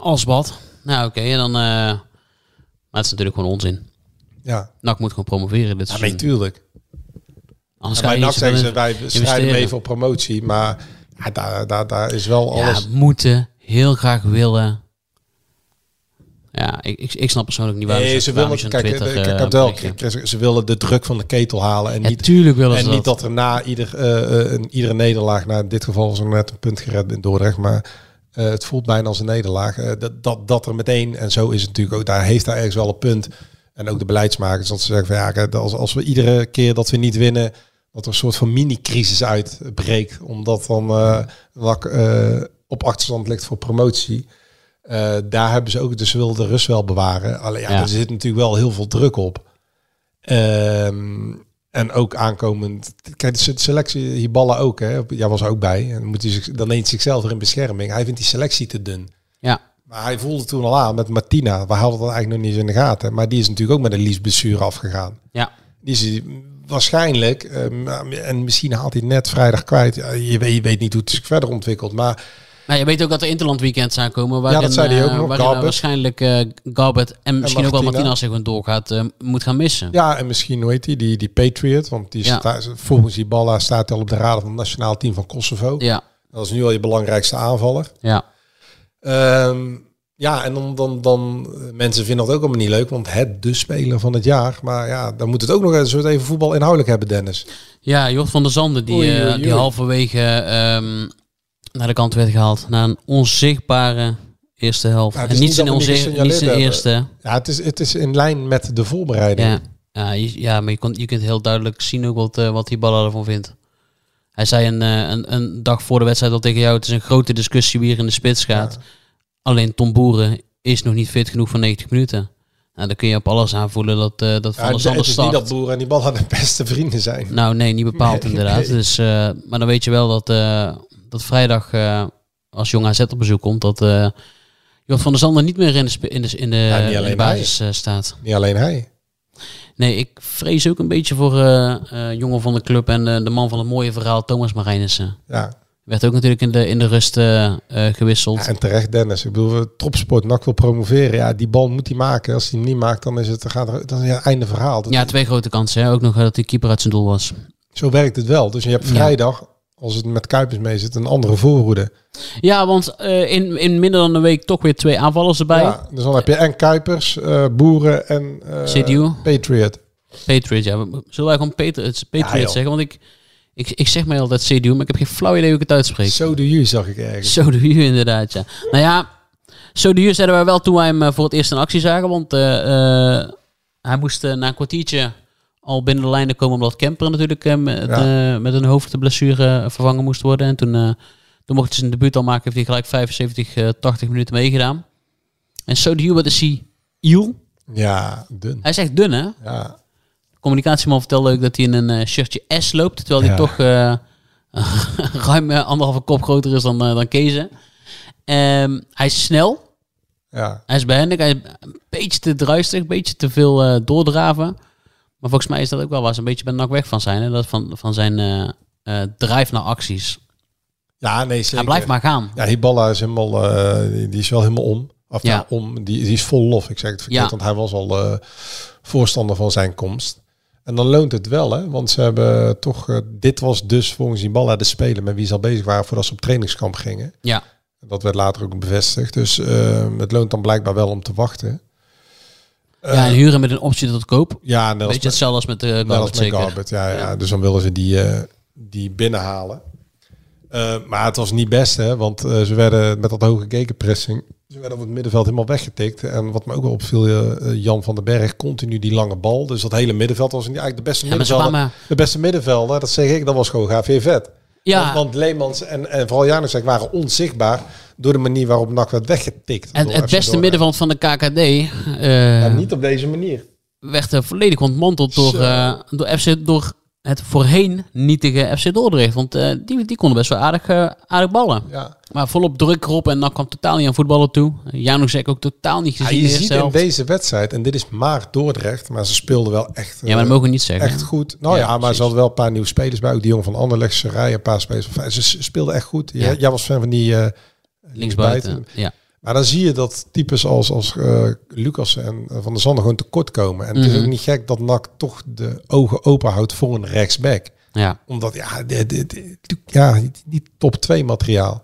als wat. Nou oké, en dan... eh, maar het is natuurlijk gewoon onzin. Ja. NAC moet gewoon promoveren dit Ja, nee, seizoen. tuurlijk. Anders Ja, bij NAC zeggen ze, wij strijden mee voor promotie, maar ja, daar, daar, daar is wel alles... Ja, moeten, heel graag willen. Ja, ik, ik, ik snap persoonlijk niet waarom Nee, ze waarom willen, kijk, Twitter, kijk, ik eh, heb wel, ze willen de druk van de ketel halen en niet, tuurlijk willen en ze niet dat. dat er na ieder, eh, eh, een, iedere nederlaag, nou in dit geval is er net een punt gered in Dordrecht, maar eh, het voelt bijna als een nederlaag. Eh, dat, dat, dat er meteen, en zo is het natuurlijk ook, daar heeft daar ergens wel een punt. En ook de beleidsmakers, dat ze zeggen van ja, kijk, als, als we iedere keer dat we niet winnen, dat er een soort van mini-crisis uitbreekt, omdat dan eh eh, op achterstand ligt voor promotie. Eh, daar hebben ze ook, dus ze de rust wel bewaren. Alleen ja, Ja. er zit natuurlijk wel heel veel druk op. Ehm, en ook aankomend, kijk, de se- selectie, hier ballen ook, hè. Jij was er ook bij. En dan, moet hij zich, dan neemt hij zichzelf er in bescherming. Hij vindt die selectie te dun. Ja. Maar hij voelde toen al aan met Martina. We hadden dat eigenlijk nog niet eens in de gaten. Maar die is natuurlijk ook met een liesblessure afgegaan. Ja. Die is hij waarschijnlijk, ehm, en misschien haalt hij net vrijdag kwijt. Je, weet, je weet niet hoe het zich verder ontwikkelt. Maar Nou, je weet ook dat er interland weekends aankomen. Waarin, dat zei hij ook eh, nog, waarin Garbet. waarschijnlijk eh Garbet en misschien ook wel hij gewoon doorgaat, eh, moet gaan missen. Ja, en misschien, hoe heet die, die, die Patriot. Want die Ja. staat, volgens die Balla staat al op de radar van het nationaal team van Kosovo. Ja. Dat is nu al je belangrijkste aanvaller. Ja. Ehm, ja, en dan, dan, dan, eh, mensen vinden dat ook allemaal niet leuk, want het de speler van het jaar. Maar ja, dan moet het ook nog een soort even voetbal inhoudelijk hebben, Dennis. Ja, Jort van der Zanden, die, Oei, eh, oei, die halverwege ehm, naar de kant werd gehaald. Na een onzichtbare eerste helft. Het en niet zijn, onzicht, niet eerste. Ja, het is, het is in lijn met de voorbereiding. Ja, ja, je, ja maar je, kon, je kunt heel duidelijk zien ook wat, eh, wat die baller ervan vindt. Hij zei een, eh, een, een dag voor de wedstrijd al tegen jou... het is een grote discussie wie er in de spits gaat. Alleen Tom Boeren is nog niet fit genoeg voor 90 minuten. Nou, dan kun je op alles aanvoelen dat, eh dat Ja, Van der het, Zanden het is niet start. dat Boer en die Balla de beste vrienden zijn. Nou, nee, niet bepaald Nee, inderdaad. nee. Dus, maar dan weet je wel dat, dat vrijdag, eh, als Jong AZ op bezoek komt, dat Jort van der Zanden niet meer in de, in de, in de, Ja, in de basis eh, staat. Niet alleen hij. Nee, ik vrees ook een beetje voor jongen van de club en de man van het mooie verhaal, Thomas Marijnissen. Ja. Werd ook natuurlijk in de, in de rust gewisseld. Ja, en terecht Dennis. Ik bedoel, topsport, NAC wil promoveren. Ja, die bal moet hij maken. Als hij hem niet maakt, dan is het, dan gaat er, dan is het einde verhaal. Dat- Ja, twee grote kansen. Hè? Ook nog dat die keeper uit zijn doel was. Zo werkt het wel. Dus je hebt Ja. Als het met Kuipers mee zit, een andere voorhoede. Ja, want eh, in, in minder dan een week toch weer twee aanvallers erbij. Ja, dus dan heb je en Kuipers, eh, Boeren en CDU. Patriot. Patriot, ja. Zullen wij gewoon Patriot, Patriot Ja, zeggen? Want ik, ik, ik zeg mij altijd CDU, maar ik heb geen flauw idee hoe ik het uitspreek. Zo doe je, zag ik ergens. Zo doe je inderdaad, ja. Nou ja, zo doe je zeiden wij wel toen wij hem voor het eerst in actie zagen. Want hij moest na een kwartiertje al binnen de lijnen komen omdat Kemper natuurlijk eh, met, Ja. eh, met een hoofdblessure eh, vervangen moest worden. En toen, eh, toen mocht hij zijn debuut al maken, heeft hij gelijk 75, eh, 80 minuten meegedaan. En zo je, wat is hij? Iel? Ja, dun. Hij is echt dun, hè? Ja. De communicatieman vertelde ook dat hij in een eh, shirtje S loopt. Terwijl hij toch ruim anderhalve kop groter is dan, dan Kezen. Ehm, hij is snel. Ja. Hij is behendig. Hij is een beetje te druistig. Een beetje te veel doordraven. Maar volgens mij is dat ook wel waar ze een beetje bij NAC weg van zijn. Hè? Dat van, van zijn eh eh, drive naar acties. Ja, nee, zeker. Hij blijft maar gaan. Ja, Hiballa is helemaal, eh, die, is wel helemaal om. Of Ja. nou, om, die, die is vol lof. Ik zeg het verkeerd, Ja. want hij was al voorstander van zijn komst. En dan loont het wel, hè? Want ze hebben toch, dit was dus volgens Hiballa de speler met wie ze al bezig waren voordat ze op trainingskamp gingen. Ja. Dat werd later ook bevestigd. Dus eh, het loont dan blijkbaar wel om te wachten. Ja, en huren met een optie tot koop. Ja, net als Beetje hetzelfde als met de Net als Garbert met zeker. Garbert, ja, ja. Dus dan willen ze die, eh, die binnenhalen. Eh, maar het was niet best, hè. Want eh, ze werden met dat hoge gegenpressing... Ze werden op het middenveld helemaal weggetikt. En wat me ook wel opviel, eh, Jan van den Berg, continu die lange bal. Dus dat hele middenveld was eigenlijk de beste Ja, middenvelder. De beste middenvelder, dat zeg ik, dat was gewoon GV vet. Ja. Want, want Leemans en, en vooral Janusek waren onzichtbaar door de manier waarop NAC werd weggetikt. En het beste middenveld van de KKD eh, Ja, niet op deze manier. werd eh, volledig ontmanteld door, eh, door, FC, door het voorheen nietige FC Dordrecht. Want eh, die, die konden best wel aardig, eh, aardig ballen. Ja. Maar volop druk erop en dan kwam totaal niet aan voetballen toe. Januzek ook totaal niet Ja, gezien je ziet in deze wedstrijd, en dit is maar Dordrecht, maar ze speelden wel echt... Ja, maar dat eh, mogen we niet zeggen. Echt goed. Nou ja, Ja, maar ze hadden wel een paar nieuwe spelers bij. Ook die jongen van Anderlecht, Serij, een paar spelers. Ze speelden echt goed. Ja. Jij, was fan van die eh Linksbuiten, ja. Maar dan zie je dat types als, als eh, Lucas en eh, Van der Zanden gewoon tekort komen. En het is Mhm. ook niet gek dat NAC toch de ogen open houdt voor een rechtsback. Ja. Omdat, ja, dit, dit, dit- ja die top 2 materiaal.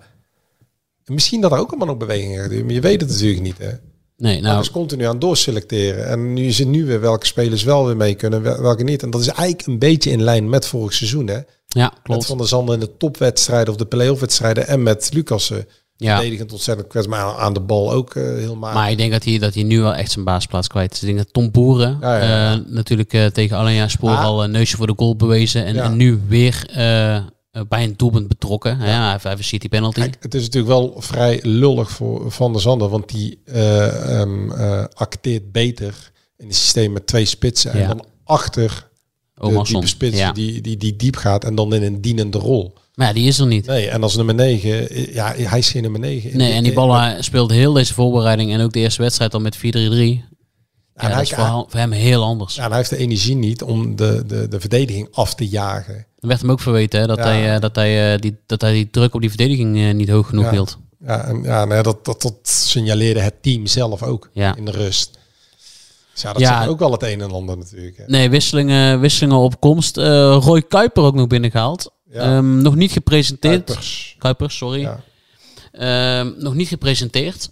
En misschien dat er ook allemaal nog beweging gaat maar je weet het natuurlijk niet. Hè? Nee, Nou, dus continu aan doorselecteren. En nu is het nu weer welke spelers wel weer mee kunnen, wel- welke niet. En dat is eigenlijk een beetje in lijn met vorig seizoen. Hè? ja, Met klopt. Van der Zanden in de topwedstrijden of de play-off wedstrijden. En met Lucassen. Ja. Verdedigend ontzettend kwetsbaar. Maar aan- aan de bal ook eh, heel matig. Maar ik denk dat hij, dat hij nu wel echt zijn baasplaats kwijt is. Ik denk dat Tom Boeren Ja, ja, ja. eh, natuurlijk eh, tegen Alanya Spoor Ah. al een neusje voor de goal bewezen. En, nu weer bij een doelpunt betrokken. Ja. hij heeft even een city penalty. Kijk, het is natuurlijk wel vrij lullig voor Van der Zanden. Want die eh, ehm, eh, acteert beter in het systeem met twee spitsen. En dan achter de Omarsson, diepe spits die, die, die diep gaat. En dan in een dienende rol. Maar ja, die is er niet. Nee, en als nummer 9, ja, hij is geen nummer 9. Nee, en die ballen speelde heel deze voorbereiding en ook de eerste wedstrijd al met 4-3-3. Ja, hij- dat is voor, voor hem heel anders. Ja, en hij heeft de energie niet om de, de, de verdediging af te jagen. Er werd hem ook verweten hè, dat, Ja. hij, eh, dat, hij, eh, die, dat hij die druk op die verdediging eh, niet hoog genoeg Ja. hield. Ja, en ja, nee, dat, dat, dat signaleerde het team zelf ook Ja. in de rust. Dus ja, dat Ja. ook wel het een en ander natuurlijk. Hè. Nee, wisselingen, wisselingen op komst. Roy Kuiper ook nog binnengehaald. Ja. Ehm, nog niet gepresenteerd. Kuipers. Kuipers, sorry. Ja. Ehm, nog niet gepresenteerd.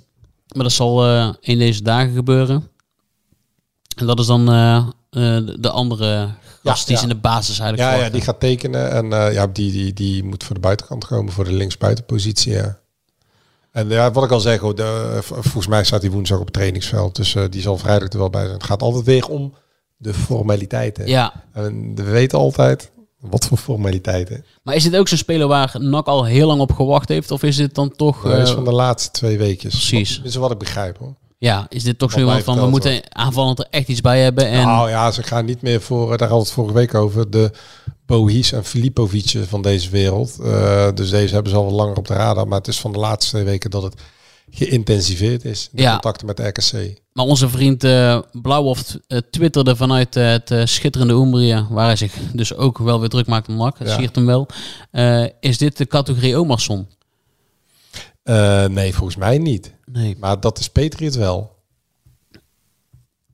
Maar dat zal eh in deze dagen gebeuren. En dat is dan eh, eh, de- de andere gast die is in de basis eigenlijk Ja, ja, die gaat tekenen en ja, die, die, die moet voor de buitenkant komen, voor de linksbuitenpositie. Ja. En ja, wat ik al zeg, hoor, de, volgens mij staat hij woensdag op het trainingsveld. Dus die zal vrijdag er wel bij zijn. Het gaat altijd weer om de formaliteiten. Ja. En we weten altijd wat voor formaliteiten. Maar is dit ook zo'n speler waar NAC al heel lang op gewacht heeft? Of is dit dan toch... Dat is eh, van de laatste twee weken. Precies. Dat is wat ik begrijp hoor. ja, is dit toch zo Wat iemand van... We moeten aanvallend er echt iets bij hebben. En, Nou ja, ze gaan niet meer voor, daar hadden we het vorige week over, de Bohis en Filipovic van deze wereld. Eh, dus deze hebben ze al wel langer op de radar. Maar het is van de laatste twee weken dat het geïntensiveerd is. De Ja. contacten met de RKC. Maar onze vriend eh Blauwhof eh, twitterde vanuit eh, het schitterende Umbria, waar hij zich dus ook wel weer druk maakt om NAC. Dat Ja. siert hem wel. Is dit de categorie Omarsson? Eh, nee, volgens mij niet. Nee. Maar dat is Petri het wel.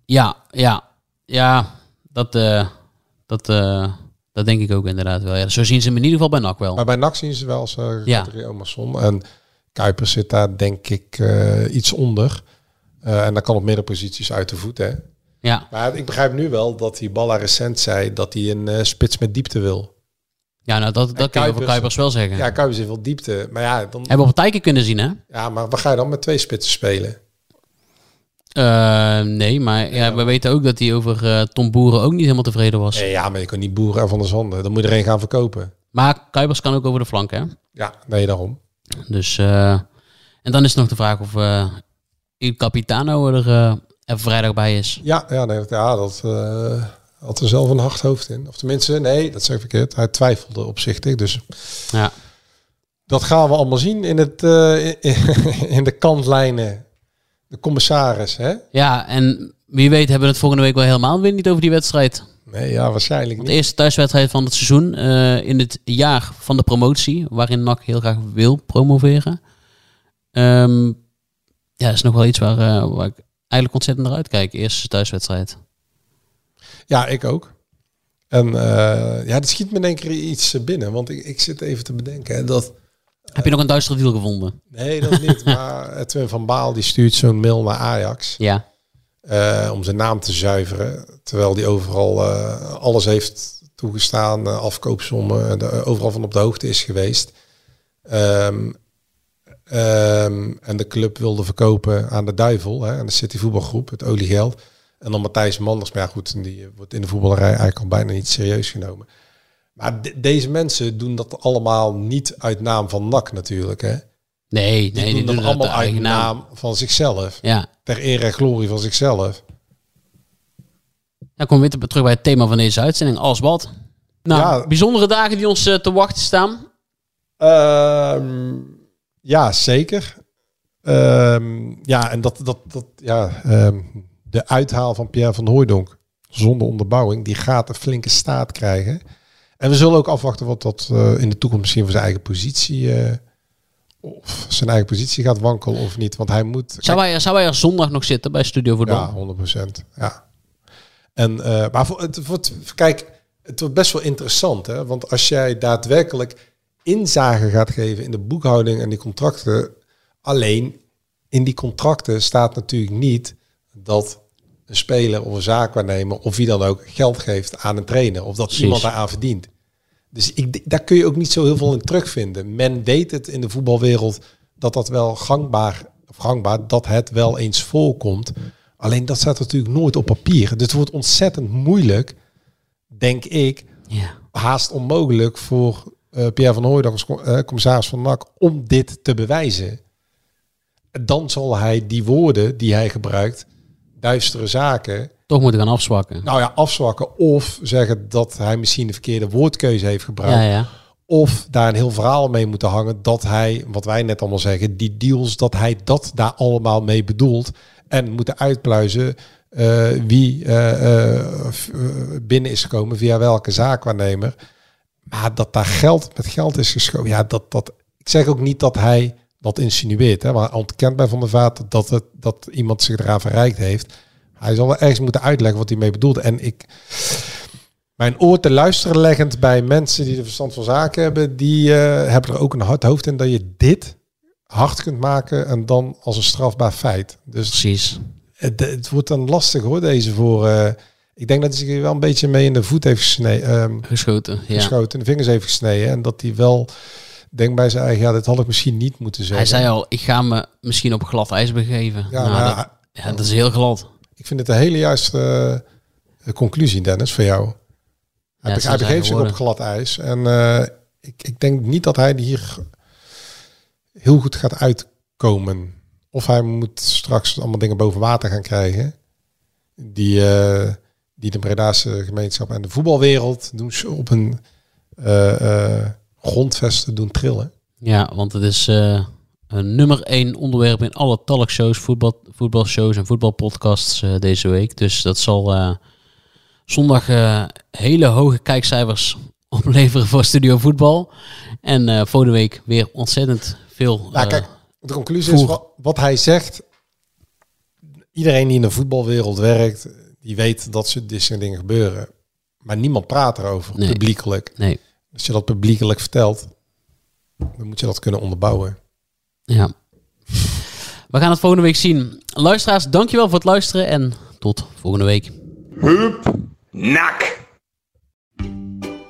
Ja, ja, ja, dat, dat, dat denk ik ook inderdaad wel. Ja, zo zien ze hem in ieder geval bij NAC wel. Maar bij NAC zien ze wel als uh, Ja. categorie Omerson. En Kuipers zit daar denk ik iets onder. Eh, en dan kan op meerdere posities uit de voet. Hè. Ja. Maar ik begrijp nu wel dat die Balla recent zei dat hij een eh, spits met diepte wil. Ja, nou, dat, dat kun je over Kuipers wel zeggen. Ja, Kuipers heeft wel diepte. Maar ja, dan, Hebben we op Tijken kunnen zien, hè? ja, maar waar ga je dan met twee spitsen spelen? Eh, nee, maar ja, we weten ook dat hij over Tom Boeren ook niet helemaal tevreden was. Nee, ja, maar je kan niet boeren en van de zanden. Dan moet je er een gaan verkopen. Maar Kuipers kan ook over de flank, hè? Ja, nee, daarom. Dus, en dan is nog de vraag of Il Capitano er, eh, er vrijdag bij is. Ja, ja, nee, dat, ja, dat eh, had er zelf een hard hoofd in. Of tenminste, nee, dat zeg ik verkeerd. Hij twijfelde opzichtig. Dus Ja. dat gaan we allemaal zien in, het, eh, in, de kantlijnen. De commissaris, hè? Ja, en wie weet hebben we het volgende week wel helemaal weer niet over die wedstrijd. Nee, ja, waarschijnlijk De niet. eerste thuiswedstrijd van het seizoen in het jaar van de promotie, waarin NAC heel graag wil promoveren. Ehm, ja, is nog wel iets waar, eh, waar ik eigenlijk ontzettend naar uitkijk. Eerste thuiswedstrijd. Ja, ik ook. En eh, ja, er schiet me in één keer iets binnen. Want ik, ik zit even te bedenken. Hè, dat, Heb je nog een Duitse deal gevonden? nee, dat niet. maar Edwin van Baal die stuurt zo'n mail naar Ajax. Ja. eh, om zijn naam te zuiveren. Terwijl die overal eh, alles heeft toegestaan, eh, afkoopsommen, de, overal van op de hoogte is geweest. Ehm, ehm, en de club wilde verkopen aan de duivel, hè, aan de City voetbalgroep, het oliegeld. En dan Matthijs Manders, maar ja goed, die wordt in de voetballerij eigenlijk al bijna niet serieus genomen. Maar de- deze mensen doen dat allemaal niet uit naam van NAC natuurlijk. Hè. Nee, Die nee, doen die doen dat dat allemaal uit naam. naam van zichzelf. Ja. Ter eer en glorie van zichzelf. Dan komen we weer terug bij het thema van deze uitzending. Als wat? Nou, Ja. bijzondere dagen die ons eh, te wachten staan. Ehm, ja, zeker. Ehm, ja, en dat, dat, dat ja, ehm, de uithaal van Pierre van Hooijdonk zonder onderbouwing, die gaat een flinke staat krijgen. En we zullen ook afwachten wat dat eh, in de toekomst misschien voor zijn eigen positie, eh, of zijn eigen positie gaat wankelen of niet. Want hij moet. Zou hij, zou hij er zondag nog zitten bij Studio Voetbal? Ja, 100%. Ja. En, eh, maar voor, het wordt, kijk, het wordt best wel interessant. Hè? Want als jij daadwerkelijk inzage gaat geven in de boekhouding en die contracten. Alleen in die contracten staat natuurlijk niet dat een speler of een zaakwaarnemer of wie dan ook geld geeft aan een trainer. Of dat Precies. iemand daaraan verdient. Dus ik, daar kun je ook niet zo heel veel in terugvinden. Men weet het in de voetbalwereld dat dat wel gangbaar, of gangbaar, dat het wel eens voorkomt. Alleen dat staat natuurlijk nooit op papier. Dus het wordt ontzettend moeilijk, denk ik, Ja. haast onmogelijk voor Pierre van Hooijdonk als eh, commissaris van NAC om dit te bewijzen. Dan zal hij die woorden die hij gebruikt, duistere zaken, Toch moeten gaan afzwakken. nou ja, afzwakken of zeggen dat hij misschien de verkeerde woordkeuze heeft gebruikt. Ja, ja. Of daar een heel verhaal mee moeten hangen dat hij, wat wij net allemaal zeggen, die deals, dat hij dat daar allemaal mee bedoelt. En moeten uitpluizen eh, wie eh, eh, eh, binnen is gekomen via welke zaakwaarnemer. Maar dat daar geld met geld is geschoven. Ja, dat, dat, ik zeg ook niet dat hij dat insinueert. Hè, maar ontkent bij Van der Vaart dat, het, dat iemand zich eraan verrijkt heeft. Hij zal wel ergens moeten uitleggen wat hij mee bedoelde. En ik, mijn oor te luisteren leggend bij mensen die de verstand van zaken hebben, die eh, hebben er ook een hard hoofd in dat je dit hard kunt maken en dan als een strafbaar feit. Dus Precies. het, het wordt dan lastig hoor, deze voor. eh, ik denk dat hij zich wel een beetje mee in de voet heeft gesneden, ehm, Geschoten. Ja. geschoten, de vingers heeft gesneden. En dat hij wel denkt bij zijn eigen, ja, dit had ik misschien niet moeten zeggen. Hij zei al, ik ga me misschien op glad ijs begeven. Ja, Nou, dat, ja, dat is heel glad. Ik vind het een hele juiste eh, conclusie, Dennis, voor jou. Hij, Ja, hij begeeft zich op glad ijs. En eh, ik, ik denk niet dat hij hier heel goed gaat uitkomen. Of hij moet straks allemaal dingen boven water gaan krijgen. Die, eh, die de Bredaanse gemeenschap en de voetbalwereld doen ze op een eh, eh, grondvesten doen trillen. Ja, want het is, eh, een nummer één onderwerp in alle talkshows, voetbal, voetbalshows en voetbalpodcasts deze week. Dus dat zal zondag hele hoge kijkcijfers opleveren voor Studio Voetbal. En volgende week weer ontzettend veel. Nou, kijk, de conclusie is wat hij zegt. Iedereen die in de voetbalwereld werkt, die weet dat ze dit soort dingen gebeuren. Maar niemand praat erover, Nee. publiekelijk. Nee. Als je dat publiekelijk vertelt, dan moet je dat kunnen onderbouwen. Ja. We gaan het volgende week zien. Luisteraars, dankjewel voor het luisteren en tot volgende week. Nak.